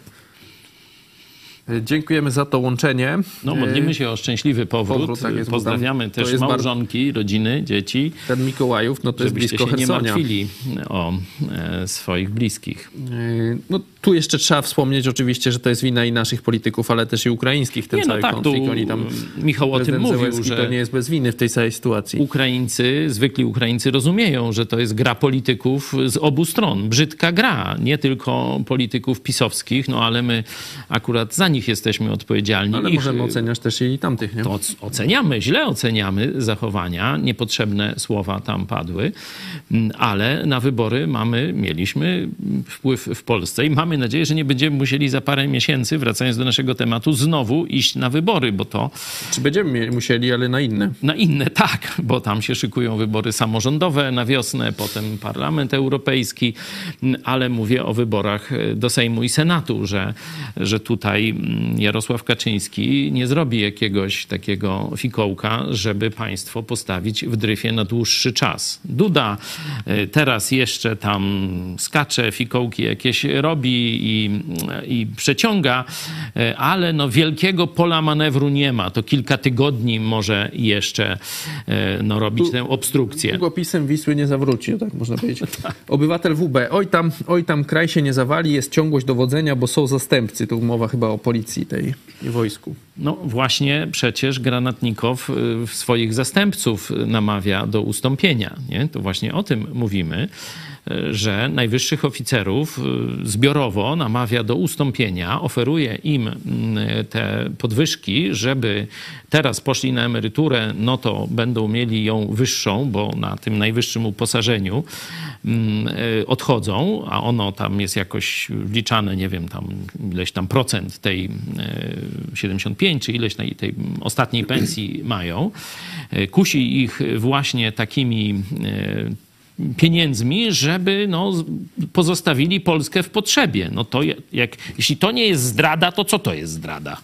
Dziękujemy za to łączenie.
No, modlimy się o szczęśliwy powrót. powrót tak jest, Pozdrawiamy też jest małżonki, bardzo... rodziny, dzieci.
Ten Mikołajów, no to jest blisko
się
Hersonia.
nie martwili o e, swoich bliskich.
E, no tu jeszcze trzeba wspomnieć oczywiście, że to jest wina i naszych polityków, ale też i ukraińskich, ten nie, no cały tak, konflikt. Oni tam,
Michał o tym mówił,
że to nie jest bez winy w tej całej sytuacji.
Ukraińcy, zwykli Ukraińcy rozumieją, że to jest gra polityków z obu stron. Brzydka gra, nie tylko polityków pisowskich, no ale my akurat za nich jesteśmy odpowiedzialni.
Ale
Ich,
możemy oceniać też i tamtych, nie?
To oceniamy, źle oceniamy zachowania, niepotrzebne słowa tam padły, ale na wybory mamy, mieliśmy wpływ w Polsce i mamy nadzieję, że nie będziemy musieli za parę miesięcy, wracając do naszego tematu, znowu iść na wybory, bo to...
Czy będziemy musieli, ale na inne?
Na inne, tak, bo tam się szykują wybory samorządowe na wiosnę, potem Parlament Europejski, ale mówię o wyborach do Sejmu i Senatu, że, że tutaj Jarosław Kaczyński nie zrobi jakiegoś takiego fikołka, żeby państwo postawić w dryfie na dłuższy czas. Duda e, teraz jeszcze tam skacze, fikołki jakieś robi i, i przeciąga, e, ale no wielkiego pola manewru nie ma. To kilka tygodni może jeszcze e, no, robić tu, tę obstrukcję.
Długopisem Wisły nie zawróci, tak można powiedzieć. Tak. Obywatel WB, oj tam, oj tam kraj się nie zawali, jest ciągłość dowodzenia, bo są zastępcy. Tu mowa chyba o policji tej i wojsku.
No właśnie przecież Granatnikow y, swoich zastępców namawia do ustąpienia. Nie? To właśnie o tym mówimy że najwyższych oficerów y, zbiorowo namawia do ustąpienia, oferuje im mm, te podwyżki, żeby teraz poszli na emeryturę, no to będą mieli ją wyższą, bo na tym najwyższym uposażeniu mm, y, odchodzą, a ono tam jest jakoś wliczane, nie wiem, tam ileś tam procent tej 75 y, czy ileś tej ostatniej pensji mają. Kusi ich właśnie takimi pieniędzmi, żeby no, pozostawili Polskę w potrzebie. No to jak, jeśli to nie jest zdrada, to co to jest zdrada?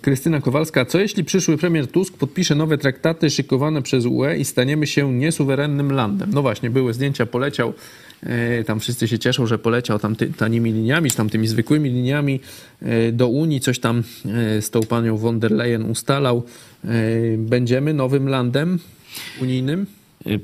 Krystyna Kowalska, co jeśli przyszły premier Tusk podpisze nowe traktaty szykowane przez UE i staniemy się niesuwerennym landem? No właśnie, były zdjęcia, poleciał, e, tam wszyscy się cieszą, że poleciał tam tanimi liniami, czy tam tymi zwykłymi liniami e, do Unii, coś tam e, z tą panią von der Leyen ustalał. Będziemy nowym landem unijnym?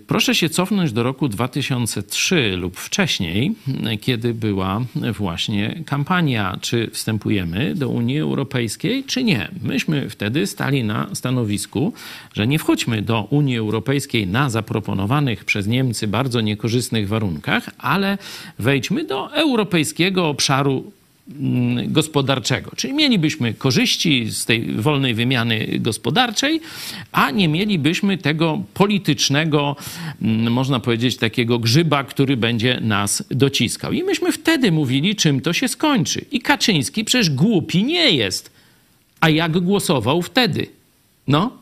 Proszę się cofnąć do roku 2003 lub wcześniej, kiedy była właśnie kampania, czy wstępujemy do Unii Europejskiej, czy nie. Myśmy wtedy stali na stanowisku, że nie wchodźmy do Unii Europejskiej na zaproponowanych przez Niemcy bardzo niekorzystnych warunkach, ale wejdźmy do europejskiego obszaru gospodarczego. Czyli mielibyśmy korzyści z tej wolnej wymiany gospodarczej, a nie mielibyśmy tego politycznego, mm, można powiedzieć, takiego grzyba, który będzie nas dociskał. I myśmy wtedy mówili, czym to się skończy. I Kaczyński przecież głupi nie jest. A jak głosował wtedy? No,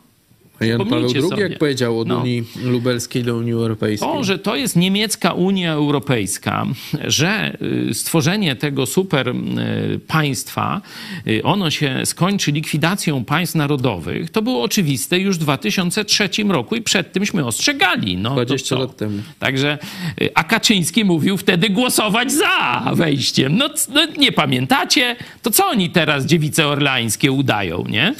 Jan Paweł II, sobie. jak powiedział od no. Unii Lubelskiej do Unii Europejskiej.
To, że to jest niemiecka Unia Europejska, że y, stworzenie tego super y, państwa, y, ono się skończy likwidacją państw narodowych, to było oczywiste już w 2003 roku i przed tymśmy ostrzegali. No,
20 lat temu.
Także, a Kaczyński mówił wtedy głosować za wejściem. No, no nie pamiętacie? To co oni teraz dziewice orlańskie udają, nie?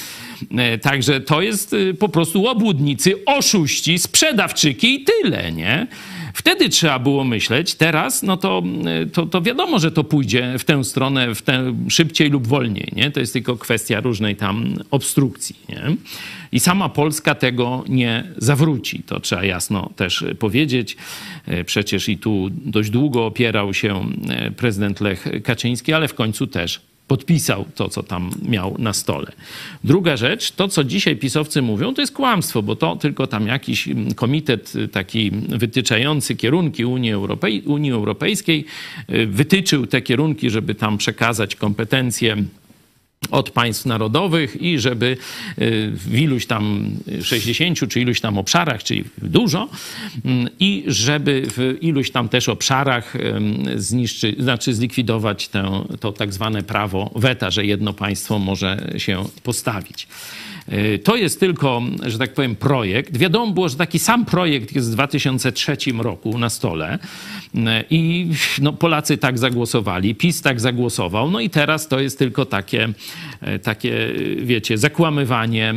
E, także to jest e, po prostu obłudnicy, oszuści, sprzedawczyki i tyle, nie? Wtedy trzeba było myśleć, teraz no to, e, to, to wiadomo, że to pójdzie w tę stronę w tę, szybciej lub wolniej. Nie? To jest tylko kwestia różnej tam obstrukcji. Nie? I sama Polska tego nie zawróci. To trzeba jasno też powiedzieć. Przecież i tu dość długo opierał się prezydent Lech Kaczyński, ale w końcu też podpisał to, co tam miał na stole. Druga rzecz, to co dzisiaj pisowcy mówią, to jest kłamstwo, bo to tylko tam jakiś mm, komitet y, taki wytyczający kierunki Unii, Europej Unii Europejskiej y, wytyczył te kierunki, żeby tam przekazać kompetencje od państw narodowych i żeby y, w iluś tam 60 czy iluś tam obszarach, czyli dużo, mm, i żeby w iluś tam też obszarach zniszczy, znaczy zlikwidować tę, to tak zwane prawo weta, że jedno państwo może się postawić. Y, to jest tylko, że tak powiem, projekt. Wiadomo było, że taki sam projekt jest w 2003 roku na stole y, i no, Polacy tak zagłosowali, PiS tak zagłosował, no i teraz to jest tylko takie, y, takie wiecie, zakłamywanie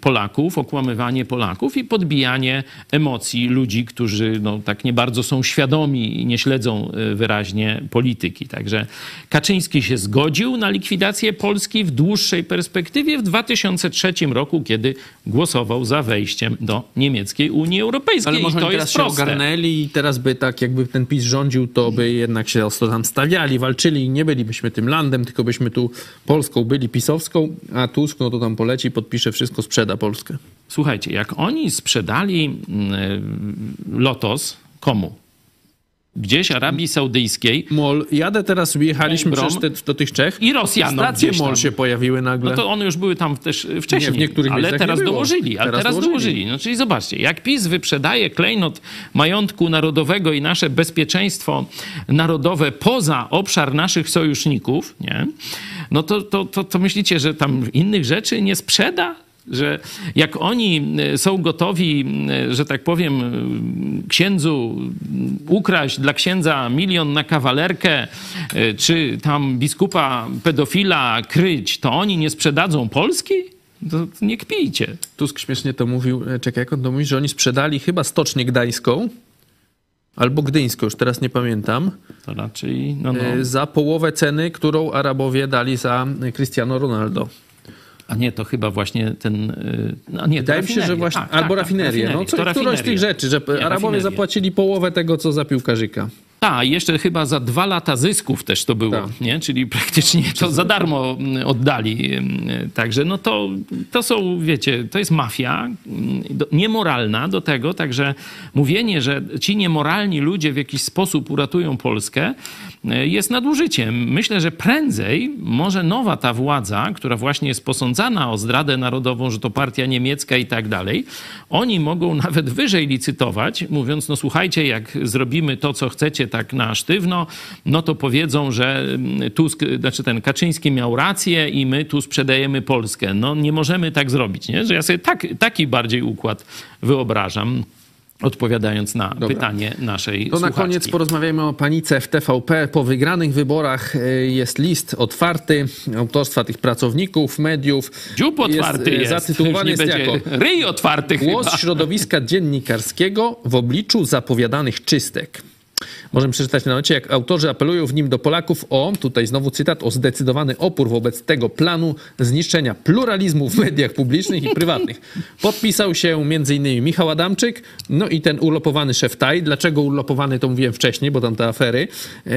Polaków, okłamywanie Polaków i podbijanie emocji ludzi, którzy no, tak nie bardzo są świadomi i nie śledzą wyraźnie polityki. Także Kaczyński się zgodził na likwidację Polski w dłuższej perspektywie w 2003 2003 roku, kiedy głosował za wejściem do niemieckiej Unii Europejskiej.
Ale może
I to
teraz
jest
się
proste.
ogarnęli i teraz by tak, jakby ten PiS rządził, to by jednak się ostro tam stawiali, walczyli i nie bylibyśmy tym landem, tylko byśmy tu Polską byli pisowską, a Tusk no to tam poleci, podpisze wszystko, sprzeda Polskę.
Słuchajcie, jak oni sprzedali mm, Lotos, komu? Gdzieś Arabii Saudyjskiej.
MOL. Jadę teraz, jechaliśmy przez te, do tych Czech.
I Rosjanom
Stacje MOL się pojawiły nagle.
No to one już były tam też wcześniej. Nie, w niektórych ale teraz dołożyli. Ale teraz, teraz dołożyli. dołożyli. No czyli zobaczcie, jak PiS wyprzedaje klejnot majątku narodowego i nasze bezpieczeństwo narodowe poza obszar naszych sojuszników, nie? no to, to, to, to myślicie, że tam innych rzeczy nie sprzeda? Że jak oni e, są gotowi, e, że tak powiem, e, księdzu ukraść dla księdza milion na kawalerkę, czy tam biskupa pedofila kryć, to oni nie sprzedadzą Polski? To nie kpijcie.
Tusk śmiesznie to mówił, czekaj, jak on to mówi, że oni sprzedali chyba Stocznię Gdańską, albo Gdyńską, już teraz nie pamiętam.
To raczej, no, no.
Za połowę ceny, którą Arabowie dali za Cristiano Ronaldo.
A nie, to chyba właśnie ten. Y, no nie,
Wydaje mi się, że właśnie. Tak, albo tak, rafinerię. No, co, któraś z tych rzeczy, że Arabowie zapłacili połowę tego, co za piłkarzyka.
Tak, jeszcze chyba za dwa lata zysków też to było,
Tak.
nie? czyli praktycznie to za darmo mm, oddali. mm, Także no to, to są, wiecie, to jest mafia mm, niemoralna do tego, także mówienie, że ci niemoralni ludzie w jakiś sposób uratują Polskę e, jest nadużyciem. Myślę, że prędzej może nowa ta władza, która właśnie jest posądzana o zdradę narodową, że to partia niemiecka i tak dalej, oni mogą nawet wyżej licytować, mówiąc, no słuchajcie, jak zrobimy to, co chcecie tak na sztywno, no to powiedzą, że mm, Tusk, znaczy ten Kaczyński miał rację i my tu sprzedajemy Polskę. No nie możemy tak zrobić, nie? Że ja sobie tak, taki bardziej układ wyobrażam, odpowiadając na pytanie naszej
To na
słuchaczki.
koniec porozmawiajmy o panice w TVP. Po wygranych wyborach e, jest list otwarty autorstwa tych pracowników, mediów.
Dziób otwarty
e,
jest.
Zatytułowany jest jako
ryj otwarty
Głos
chyba.
środowiska dziennikarskiego w obliczu zapowiadanych czystek. Możemy przeczytać na nocie, jak autorzy apelują w nim do Polaków o, tutaj znowu cytat, o zdecydowany opór wobec tego planu zniszczenia pluralizmu w mediach publicznych i prywatnych. Podpisał się m.in. Michał Adamczyk, no i ten urlopowany szef TAI. Dlaczego urlopowany, to mówiłem wcześniej, bo tam te afery e,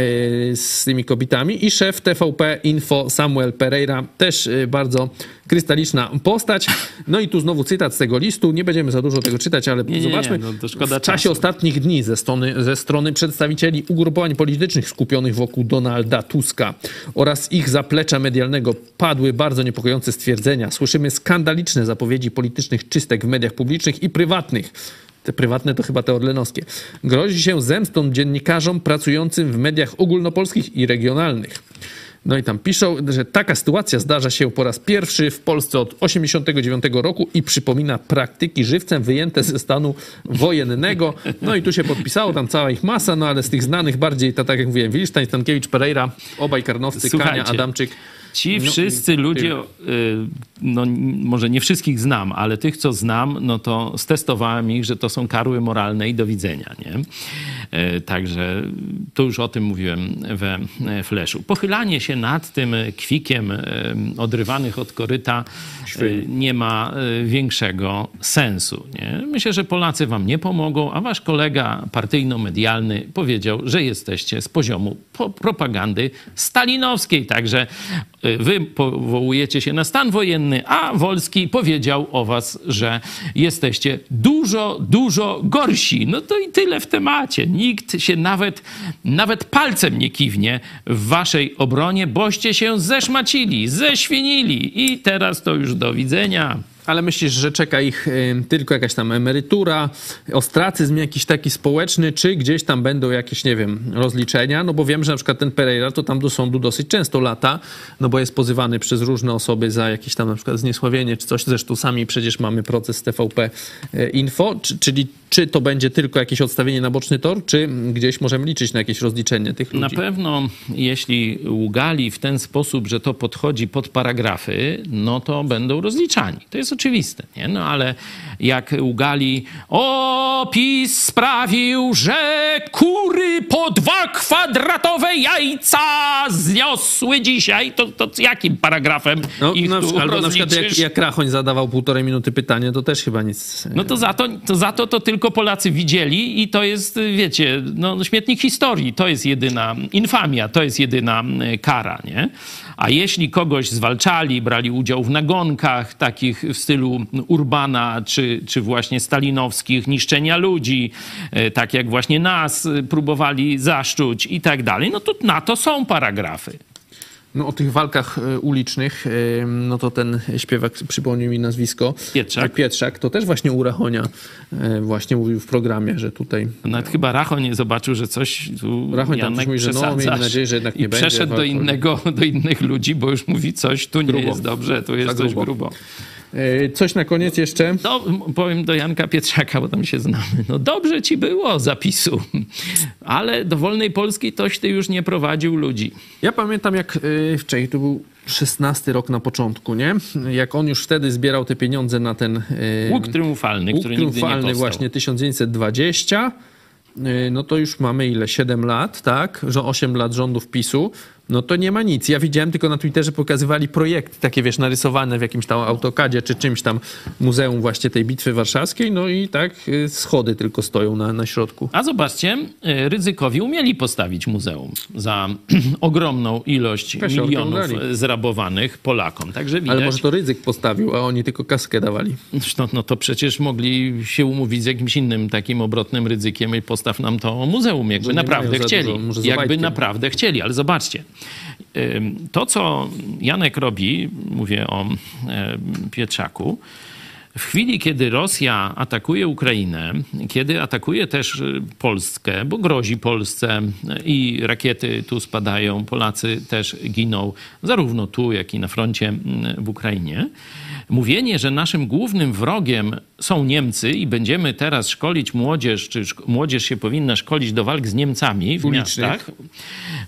z tymi kobietami. I szef TVP Info Samuel Pereira, też e, bardzo krystaliczna postać. No i tu znowu cytat z tego listu. Nie będziemy za dużo tego czytać, ale
nie, nie,
zobaczmy.
no to szkoda
w czasie ostatnich dni ze strony, ze strony przedstawicieli ugrupowań politycznych skupionych wokół Donalda Tuska oraz ich zaplecza medialnego padły bardzo niepokojące stwierdzenia. Słyszymy skandaliczne zapowiedzi politycznych czystek w mediach publicznych i prywatnych. Te prywatne to chyba te orlenowskie. Grozi się zemstą dziennikarzom pracującym w mediach ogólnopolskich i regionalnych. No i tam piszą, że taka sytuacja zdarza się po raz pierwszy w Polsce od 89 roku i przypomina praktyki żywcem wyjęte ze stanu wojennego. No i tu się podpisało tam cała ich masa, no ale z tych znanych bardziej, to tak jak mówiłem, Wilsztań, Stankiewicz, Pereira, obaj Karnowscy, Kania,
Słuchajcie,
Adamczyk.
Ci
No,
wszyscy ludzie, y, no może nie wszystkich znam, ale tych, co znam, no to stestowałem ich, że to są karły moralne i do widzenia, nie? Y, Także to już o tym mówiłem we e, Fleszu. Pochylanie się nad tym kwikiem y, odrywanych od koryta nie ma większego sensu, nie? Myślę, że Polacy wam nie pomogą, a wasz kolega partyjno-medialny powiedział, że jesteście z poziomu po- propagandy stalinowskiej, także wy powołujecie się na stan wojenny, a Wolski powiedział o was, że jesteście dużo, dużo gorsi. No to i tyle w temacie. Nikt się nawet, nawet palcem nie kiwnie w waszej obronie, boście się zeszmacili, ześwinili i teraz to już do widzenia.
Ale myślisz, że czeka ich y, tylko jakaś tam emerytura, ostracyzm jakiś taki społeczny, czy gdzieś tam będą jakieś, nie wiem, rozliczenia? No bo wiem, że na przykład ten Pereira to tam do sądu dosyć często lata, no bo jest pozywany przez różne osoby za jakieś tam na przykład zniesławienie czy coś. Zresztą sami przecież mamy proces TVP y, Info, czy, czyli czy to będzie tylko jakieś odstawienie na boczny tor, czy gdzieś możemy liczyć na jakieś rozliczenie tych ludzi?
Na pewno, jeśli ługali w ten sposób, że to podchodzi pod paragrafy, no to będą rozliczani. To jest oczywiste, nie? No ale jak ługali, o, PiS sprawił, że kury po dwa kwadratowe jajca zniosły dzisiaj, to, to jakim paragrafem
No,
ich
na,
tu
przykład- albo na przykład jak, jak Rachoń zadawał półtorej minuty pytanie, to też chyba nic...
No to za to, to za to to tylko Polacy widzieli i to jest, wiecie, no, śmietnik historii. To jest jedyna infamia, to jest jedyna kara, nie? A jeśli kogoś zwalczali, brali udział w nagonkach takich w stylu Urbana, czy, czy właśnie stalinowskich, niszczenia ludzi, y, tak jak właśnie nas próbowali zaszczuć i tak dalej, no to na to są paragrafy.
No o tych walkach e, ulicznych, e, no to ten śpiewak, przypomnił mi nazwisko.
Pietrzak.
Tak, Pietrzak, to też właśnie u Rachonia e, właśnie mówił w programie, że tutaj...
Nawet chyba Racho nie zobaczył, że coś tu
Rachoń tam
Janek
coś mówi, że no, miejmy nadzieję, że jednak nie
I
będzie
przeszedł do, innego, do innych ludzi, bo już mówi coś, tu nie
Grubo.
jest dobrze, tu jest coś
grubo.
grubo.
E, Coś na koniec jeszcze.
M- powiem do Janka Pietrzaka, bo tam się znamy. No dobrze ci było zapisu, ale do Wolnej Polski toś ty już nie prowadził ludzi.
Ja pamiętam jak e, wczoraj, to był 16 rok na początku, nie? Jak on już wtedy zbierał te pieniądze na ten... e,
Łuk triumfalny,
Łuk
który nigdy nie
triumfalny
powstał.
właśnie 1920. Yy, No to już mamy ile? 7 lat, tak? Że 8 lat rządów PiSu. No to nie ma nic. Ja widziałem tylko na Twitterze pokazywali projekty takie, wiesz, narysowane w jakimś tam autokadzie czy czymś tam muzeum właśnie tej bitwy warszawskiej, no i tak y, schody tylko stoją na, na środku.
A zobaczcie, y, ryzykowi umieli postawić muzeum za ogromną ilość
Kasiorkę
milionów
dali.
zrabowanych Polakom. Także widać,
Ale może to ryzyk postawił, a oni tylko kaskę dawali.
no, no to przecież mogli się umówić z jakimś innym takim obrotnym ryzykiem i postaw nam to muzeum, jakby naprawdę chcieli.
dużo,
jakby naprawdę chcieli, ale zobaczcie. To, co Janek robi, mówię o Pietrzaku, w chwili, kiedy Rosja atakuje Ukrainę, kiedy atakuje też y, Polskę, bo grozi Polsce i rakiety tu spadają, Polacy też giną, zarówno tu, jak i na froncie y, w Ukrainie. Mówienie, że naszym głównym wrogiem są Niemcy i będziemy teraz szkolić młodzież, czy szko- młodzież się powinna szkolić do walk z Niemcami w
Ulicznych.
miastach,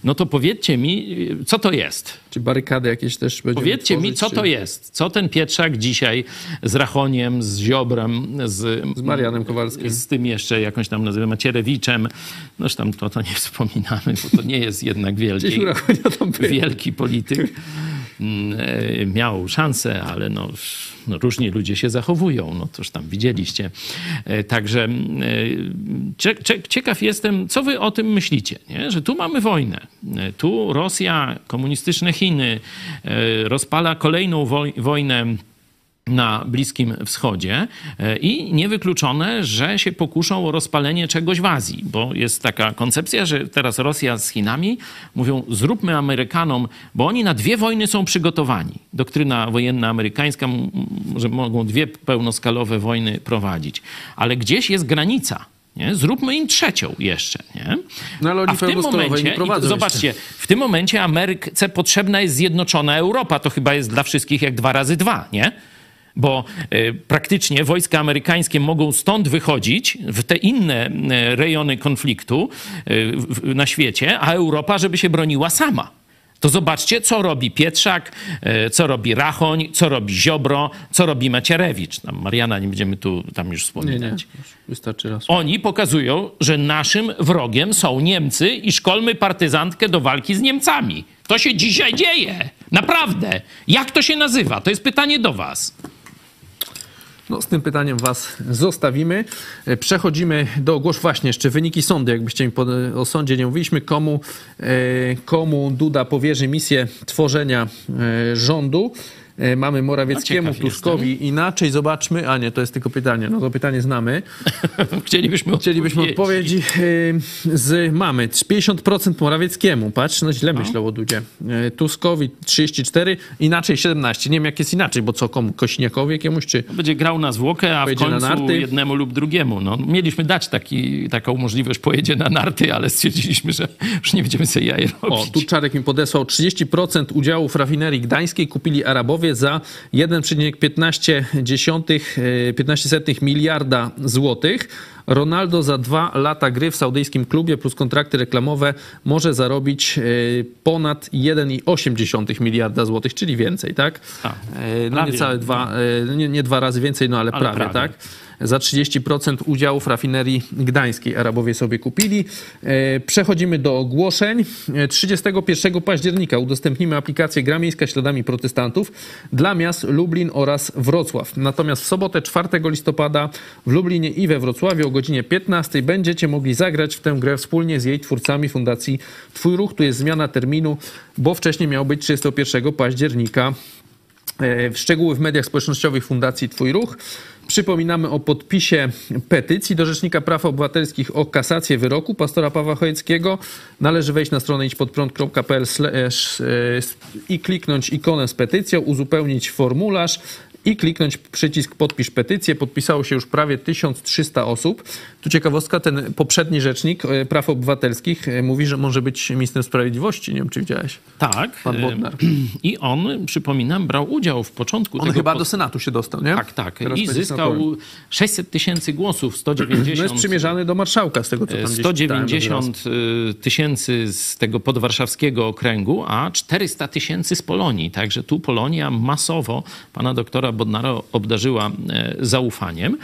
no to powiedzcie mi, co to jest?
Czy barykady jakieś też będziemy
Powiedzcie mi,
tworzyć,
co
czy-
to jest? Co ten Pietrzak dzisiaj z Rachoniem, z Ziobrem, z,
Z Marianem Kowalskim.
z tym jeszcze jakąś tam nazywamy Macierewiczem. Noż tam to, to nie wspominamy, bo to nie jest jednak wielki, wielki polityk. Mm, e, Miał szansę, ale no, no, różni ludzie się zachowują. No toż tam widzieliście. E, Także mm, e, cie- cie- ciekaw jestem, co wy o tym myślicie, nie? że tu mamy wojnę. Tu Rosja, komunistyczne Chiny rozpala kolejną woj- wojnę na Bliskim Wschodzie e, i niewykluczone, że się pokuszą o rozpalenie czegoś w Azji, bo jest taka koncepcja, że teraz Rosja z Chinami mówią zróbmy Amerykanom, bo oni na dwie wojny są przygotowani. Doktryna wojenna amerykańska, że mogą dwie pełnoskalowe wojny prowadzić, ale gdzieś jest granica. Nie? Zróbmy im trzecią jeszcze. Nie?
No, ale oni
A w tym momencie, i zobaczcie, w tym momencie Ameryce potrzebna jest zjednoczona Europa. To chyba jest dla wszystkich jak dwa razy dwa, nie? Bo y, praktycznie wojska amerykańskie mogą stąd wychodzić w te inne y, rejony konfliktu w, na świecie, a Europa, żeby się broniła sama. To zobaczcie, co robi Pietrzak, co robi Rachoń, co robi Ziobro, co robi Macierewicz. Tam Mariana nie będziemy tu tam już
Nie,
wspominać.
nie. Wystarczy raz.
Oni pokazują, że naszym wrogiem są Niemcy i szkolmy partyzantkę do walki z Niemcami. To się dzisiaj dzieje. Naprawdę. Jak to się nazywa? To jest pytanie do was.
No, z tym pytaniem was zostawimy. E, Przechodzimy do ogłosz właśnie jeszcze wyniki sądu. Jakbyście mi o sądzie nie mówiliśmy, komu, e, komu Duda powierzy misję tworzenia e, rządu. E, Mamy Morawieckiemu,
No,
Tuskowi inaczej. Zobaczmy. A nie, to jest tylko pytanie. No to pytanie znamy.
Chcielibyśmy
Chcielibyśmy odpowiedzi e, z mamy. 50% Morawieckiemu. Patrz, no źle myślał o Dudzie. E, Tuskowi 34, inaczej 17. Nie wiem, jak jest inaczej, bo co komu? Kośniakowi jakiemuś, czy...
Będzie grał na zwłokę, a w
Pojedzie na
końcu
narty.
jednemu lub drugiemu. No, mieliśmy dać taki, taką możliwość, pojedzie na narty, ale stwierdziliśmy, że już nie będziemy sobie jaj robić.
O, tu Czarek mi podesłał 30% udziałów rafinerii gdańskiej kupili Arabowie za 1,15 15 miliarda złotych. Ronaldo za dwa lata gry w saudyjskim klubie plus kontrakty reklamowe może zarobić e, ponad 1,8 miliarda złotych, czyli więcej, tak? E, No niecałe dwa, e, nie, nie dwa razy więcej, no ale,
Ale
prawie,
prawie.
tak? Za 30% udziałów rafinerii gdańskiej Arabowie sobie kupili. Przechodzimy do ogłoszeń. E, 31 października udostępnimy aplikację Gra Miejska śladami protestantów dla miast Lublin oraz Wrocław. Natomiast w sobotę 4 listopada w Lublinie i we Wrocławiu godzinie 15 będziecie mogli zagrać w tę grę wspólnie z jej twórcami Fundacji Twój Ruch. Tu jest zmiana terminu, bo wcześniej miał być 31 października. E, Szczegóły w mediach społecznościowych Fundacji Twój Ruch. Przypominamy o podpisie petycji do Rzecznika Praw Obywatelskich o kasację wyroku pastora Pawła Chojeckiego. Należy wejść na stronę idźpodprąd.pl slash, e, i kliknąć ikonę z petycją, uzupełnić formularz i kliknąć przycisk podpisz petycję. Podpisało się już prawie 1300 osób. Tu ciekawostka, ten poprzedni rzecznik e, praw obywatelskich e, mówi, że może być ministrem sprawiedliwości. Nie wiem, czy widziałeś.
Tak.
Pan
e,
Bodnar.
I on, przypominam, brał udział w początku
On
tego
chyba
pod-
do Senatu się dostał, nie?
Tak, tak.
Teraz
I zyskał
senatorem.
600 tysięcy głosów,
No
190
jest przymierzany do marszałka z tego, co tam gdzieś czytałem,
190 y, tysięcy z tego podwarszawskiego okręgu, a 400 tysięcy z Polonii. Także tu Polonia masowo pana doktora prokuratura Bodnara obdarzyła e, zaufaniem.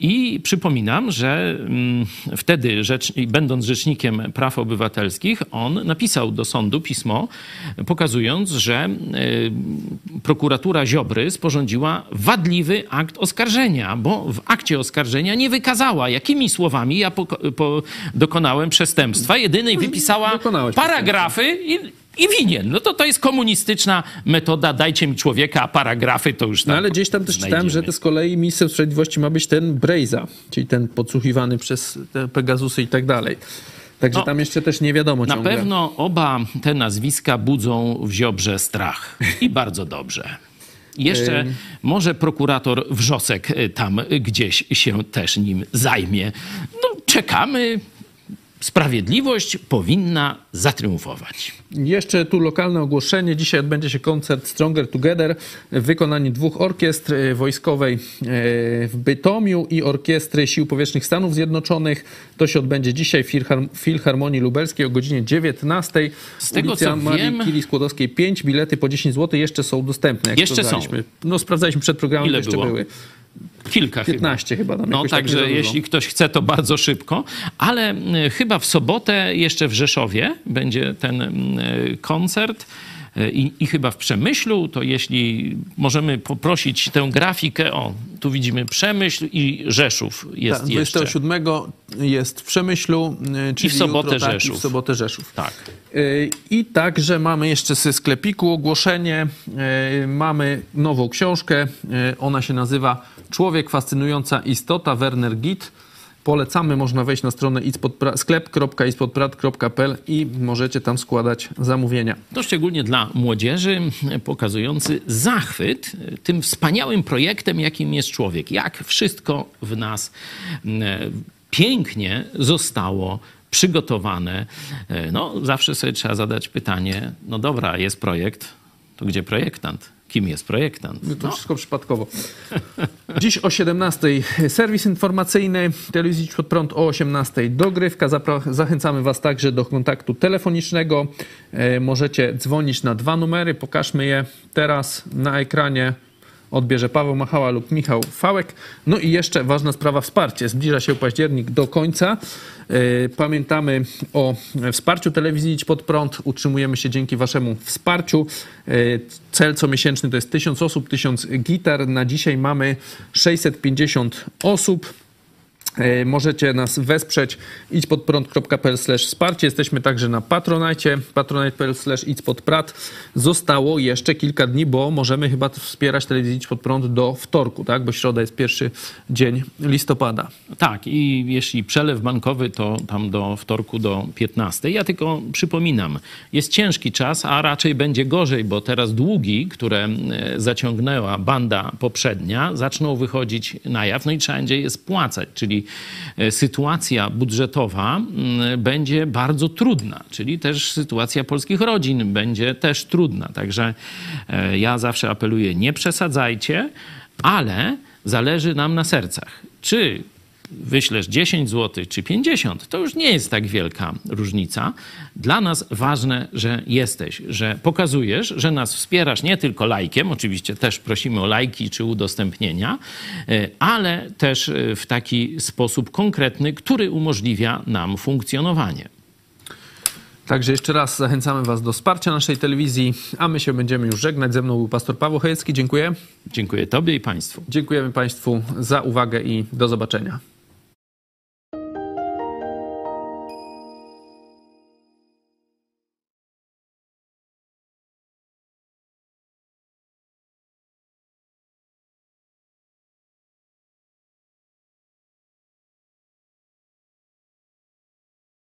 I przypominam, że mm, wtedy, rzecz, będąc rzecznikiem praw obywatelskich, on napisał do sądu pismo, pokazując, że prokuratura Ziobry sporządziła wadliwy akt oskarżenia, bo w akcie oskarżenia nie wykazała, jakimi słowami ja po, po, dokonałem przestępstwa. Jedynej wypisała paragrafy i, i winien. No to to jest komunistyczna metoda, dajcie mi człowieka, a paragrafy to już tam
No ale gdzieś tam też
znajdziemy.
czytałem, że to z kolei ministrem sprawiedliwości ma być ten Brejza, czyli ten podsłuchiwany przez te Pegasusy i tak dalej. Także
No,
tam jeszcze też nie wiadomo
Na
ciągle.
pewno oba te nazwiska budzą w Ziobrze strach. I bardzo dobrze. Jeszcze może prokurator Wrzosek y, tam gdzieś się też nim zajmie. No, czekamy. Sprawiedliwość powinna zatriumfować.
Jeszcze tu lokalne ogłoszenie. Dzisiaj odbędzie się koncert Stronger Together w wykonaniu dwóch orkiestr e, wojskowej e, w Bytomiu i Orkiestry Sił Powietrznych Stanów Zjednoczonych. To się odbędzie dzisiaj w Filhar- Filharmonii Lubelskiej o godzinie 19.
Z tego,
Ulica
co
Marii
wiem-
Curie Skłodowskiej 5. Bilety po 10 zł jeszcze są dostępne.
Jeszcze są.
No sprawdzaliśmy przed programem,
Ile
jeszcze
było?
były.
Kilka
15 chyba. tam
No
tak
także
dużo.
jeśli ktoś chce, to bardzo szybko. Ale chyba w sobotę jeszcze w Rzeszowie będzie ten koncert. y, I, I chyba w Przemyślu, to jeśli możemy poprosić tę grafikę, o, tu widzimy Przemyśl i Rzeszów jest
Tak,
jeszcze.
27 jest w Przemyślu, y, czyli
sobotę
jutro, tak, i
Rzeszów.
w sobotę Rzeszów.
Tak.
Y, I także mamy jeszcze ze sklepiku ogłoszenie. Mamy nową książkę. Ona się nazywa Człowiek fascynująca istota Werner Gitt. Polecamy, można wejść na stronę ispodpra- sklep.ispodprat.pl i możecie tam składać zamówienia.
To szczególnie dla młodzieży, pokazujący zachwyt tym wspaniałym projektem, jakim jest człowiek. Jak wszystko w nas mm, pięknie zostało przygotowane. No, zawsze sobie trzeba zadać pytanie, no dobra, jest projekt, to gdzie projektant? Kim jest projektant?
To wszystko przypadkowo. Dziś o 17 serwis informacyjny, telewizji pod prąd o 18 dogrywka. Zapra- zachęcamy Was także do kontaktu telefonicznego. E, możecie dzwonić na dwa numery, pokażmy je teraz na ekranie. Odbierze Paweł Machała lub Michał Fałek. No i jeszcze ważna sprawa wsparcie. Zbliża się październik do końca. E, Pamiętamy o wsparciu telewizji Idź Pod Prąd. Utrzymujemy się dzięki waszemu wsparciu. E, Cel comiesięczny to jest 1000 osób, 1000 gitar. Na dzisiaj mamy 650 osób. E, Możecie nas wesprzeć idźpodprąd.pl wsparcie. Jesteśmy także na Patronite, patronite.pl idźpodprat. Zostało jeszcze kilka dni, bo możemy chyba wspierać telewizję Idź Pod Prąd do wtorku, tak? Bo środa jest pierwszy dzień listopada.
Tak, i jeśli przelew bankowy, to tam do wtorku do 15. Ja tylko przypominam, jest ciężki czas, a raczej będzie gorzej, bo teraz długi, które e, zaciągnęła banda poprzednia, zaczną wychodzić na jaw, no i trzeba będzie je spłacać, czyli e, sytuacja budżetowa będzie bardzo trudna, czyli też sytuacja polskich rodzin będzie też trudna. Także e, ja zawsze apeluję, nie przesadzajcie, ale zależy nam na sercach. Czy wyślesz 10 zł czy 50, to już nie jest tak wielka różnica. Dla nas ważne, że jesteś, że pokazujesz, że nas wspierasz nie tylko lajkiem, oczywiście też prosimy o lajki czy udostępnienia, e, ale też e, w taki sposób konkretny, który umożliwia nam funkcjonowanie.
Także jeszcze raz zachęcamy Was do wsparcia naszej telewizji, a my się będziemy już żegnać. Ze mną był pastor Paweł Chojecki. Dziękuję.
Dziękuję Tobie i Państwu.
Dziękujemy Państwu za uwagę i do zobaczenia.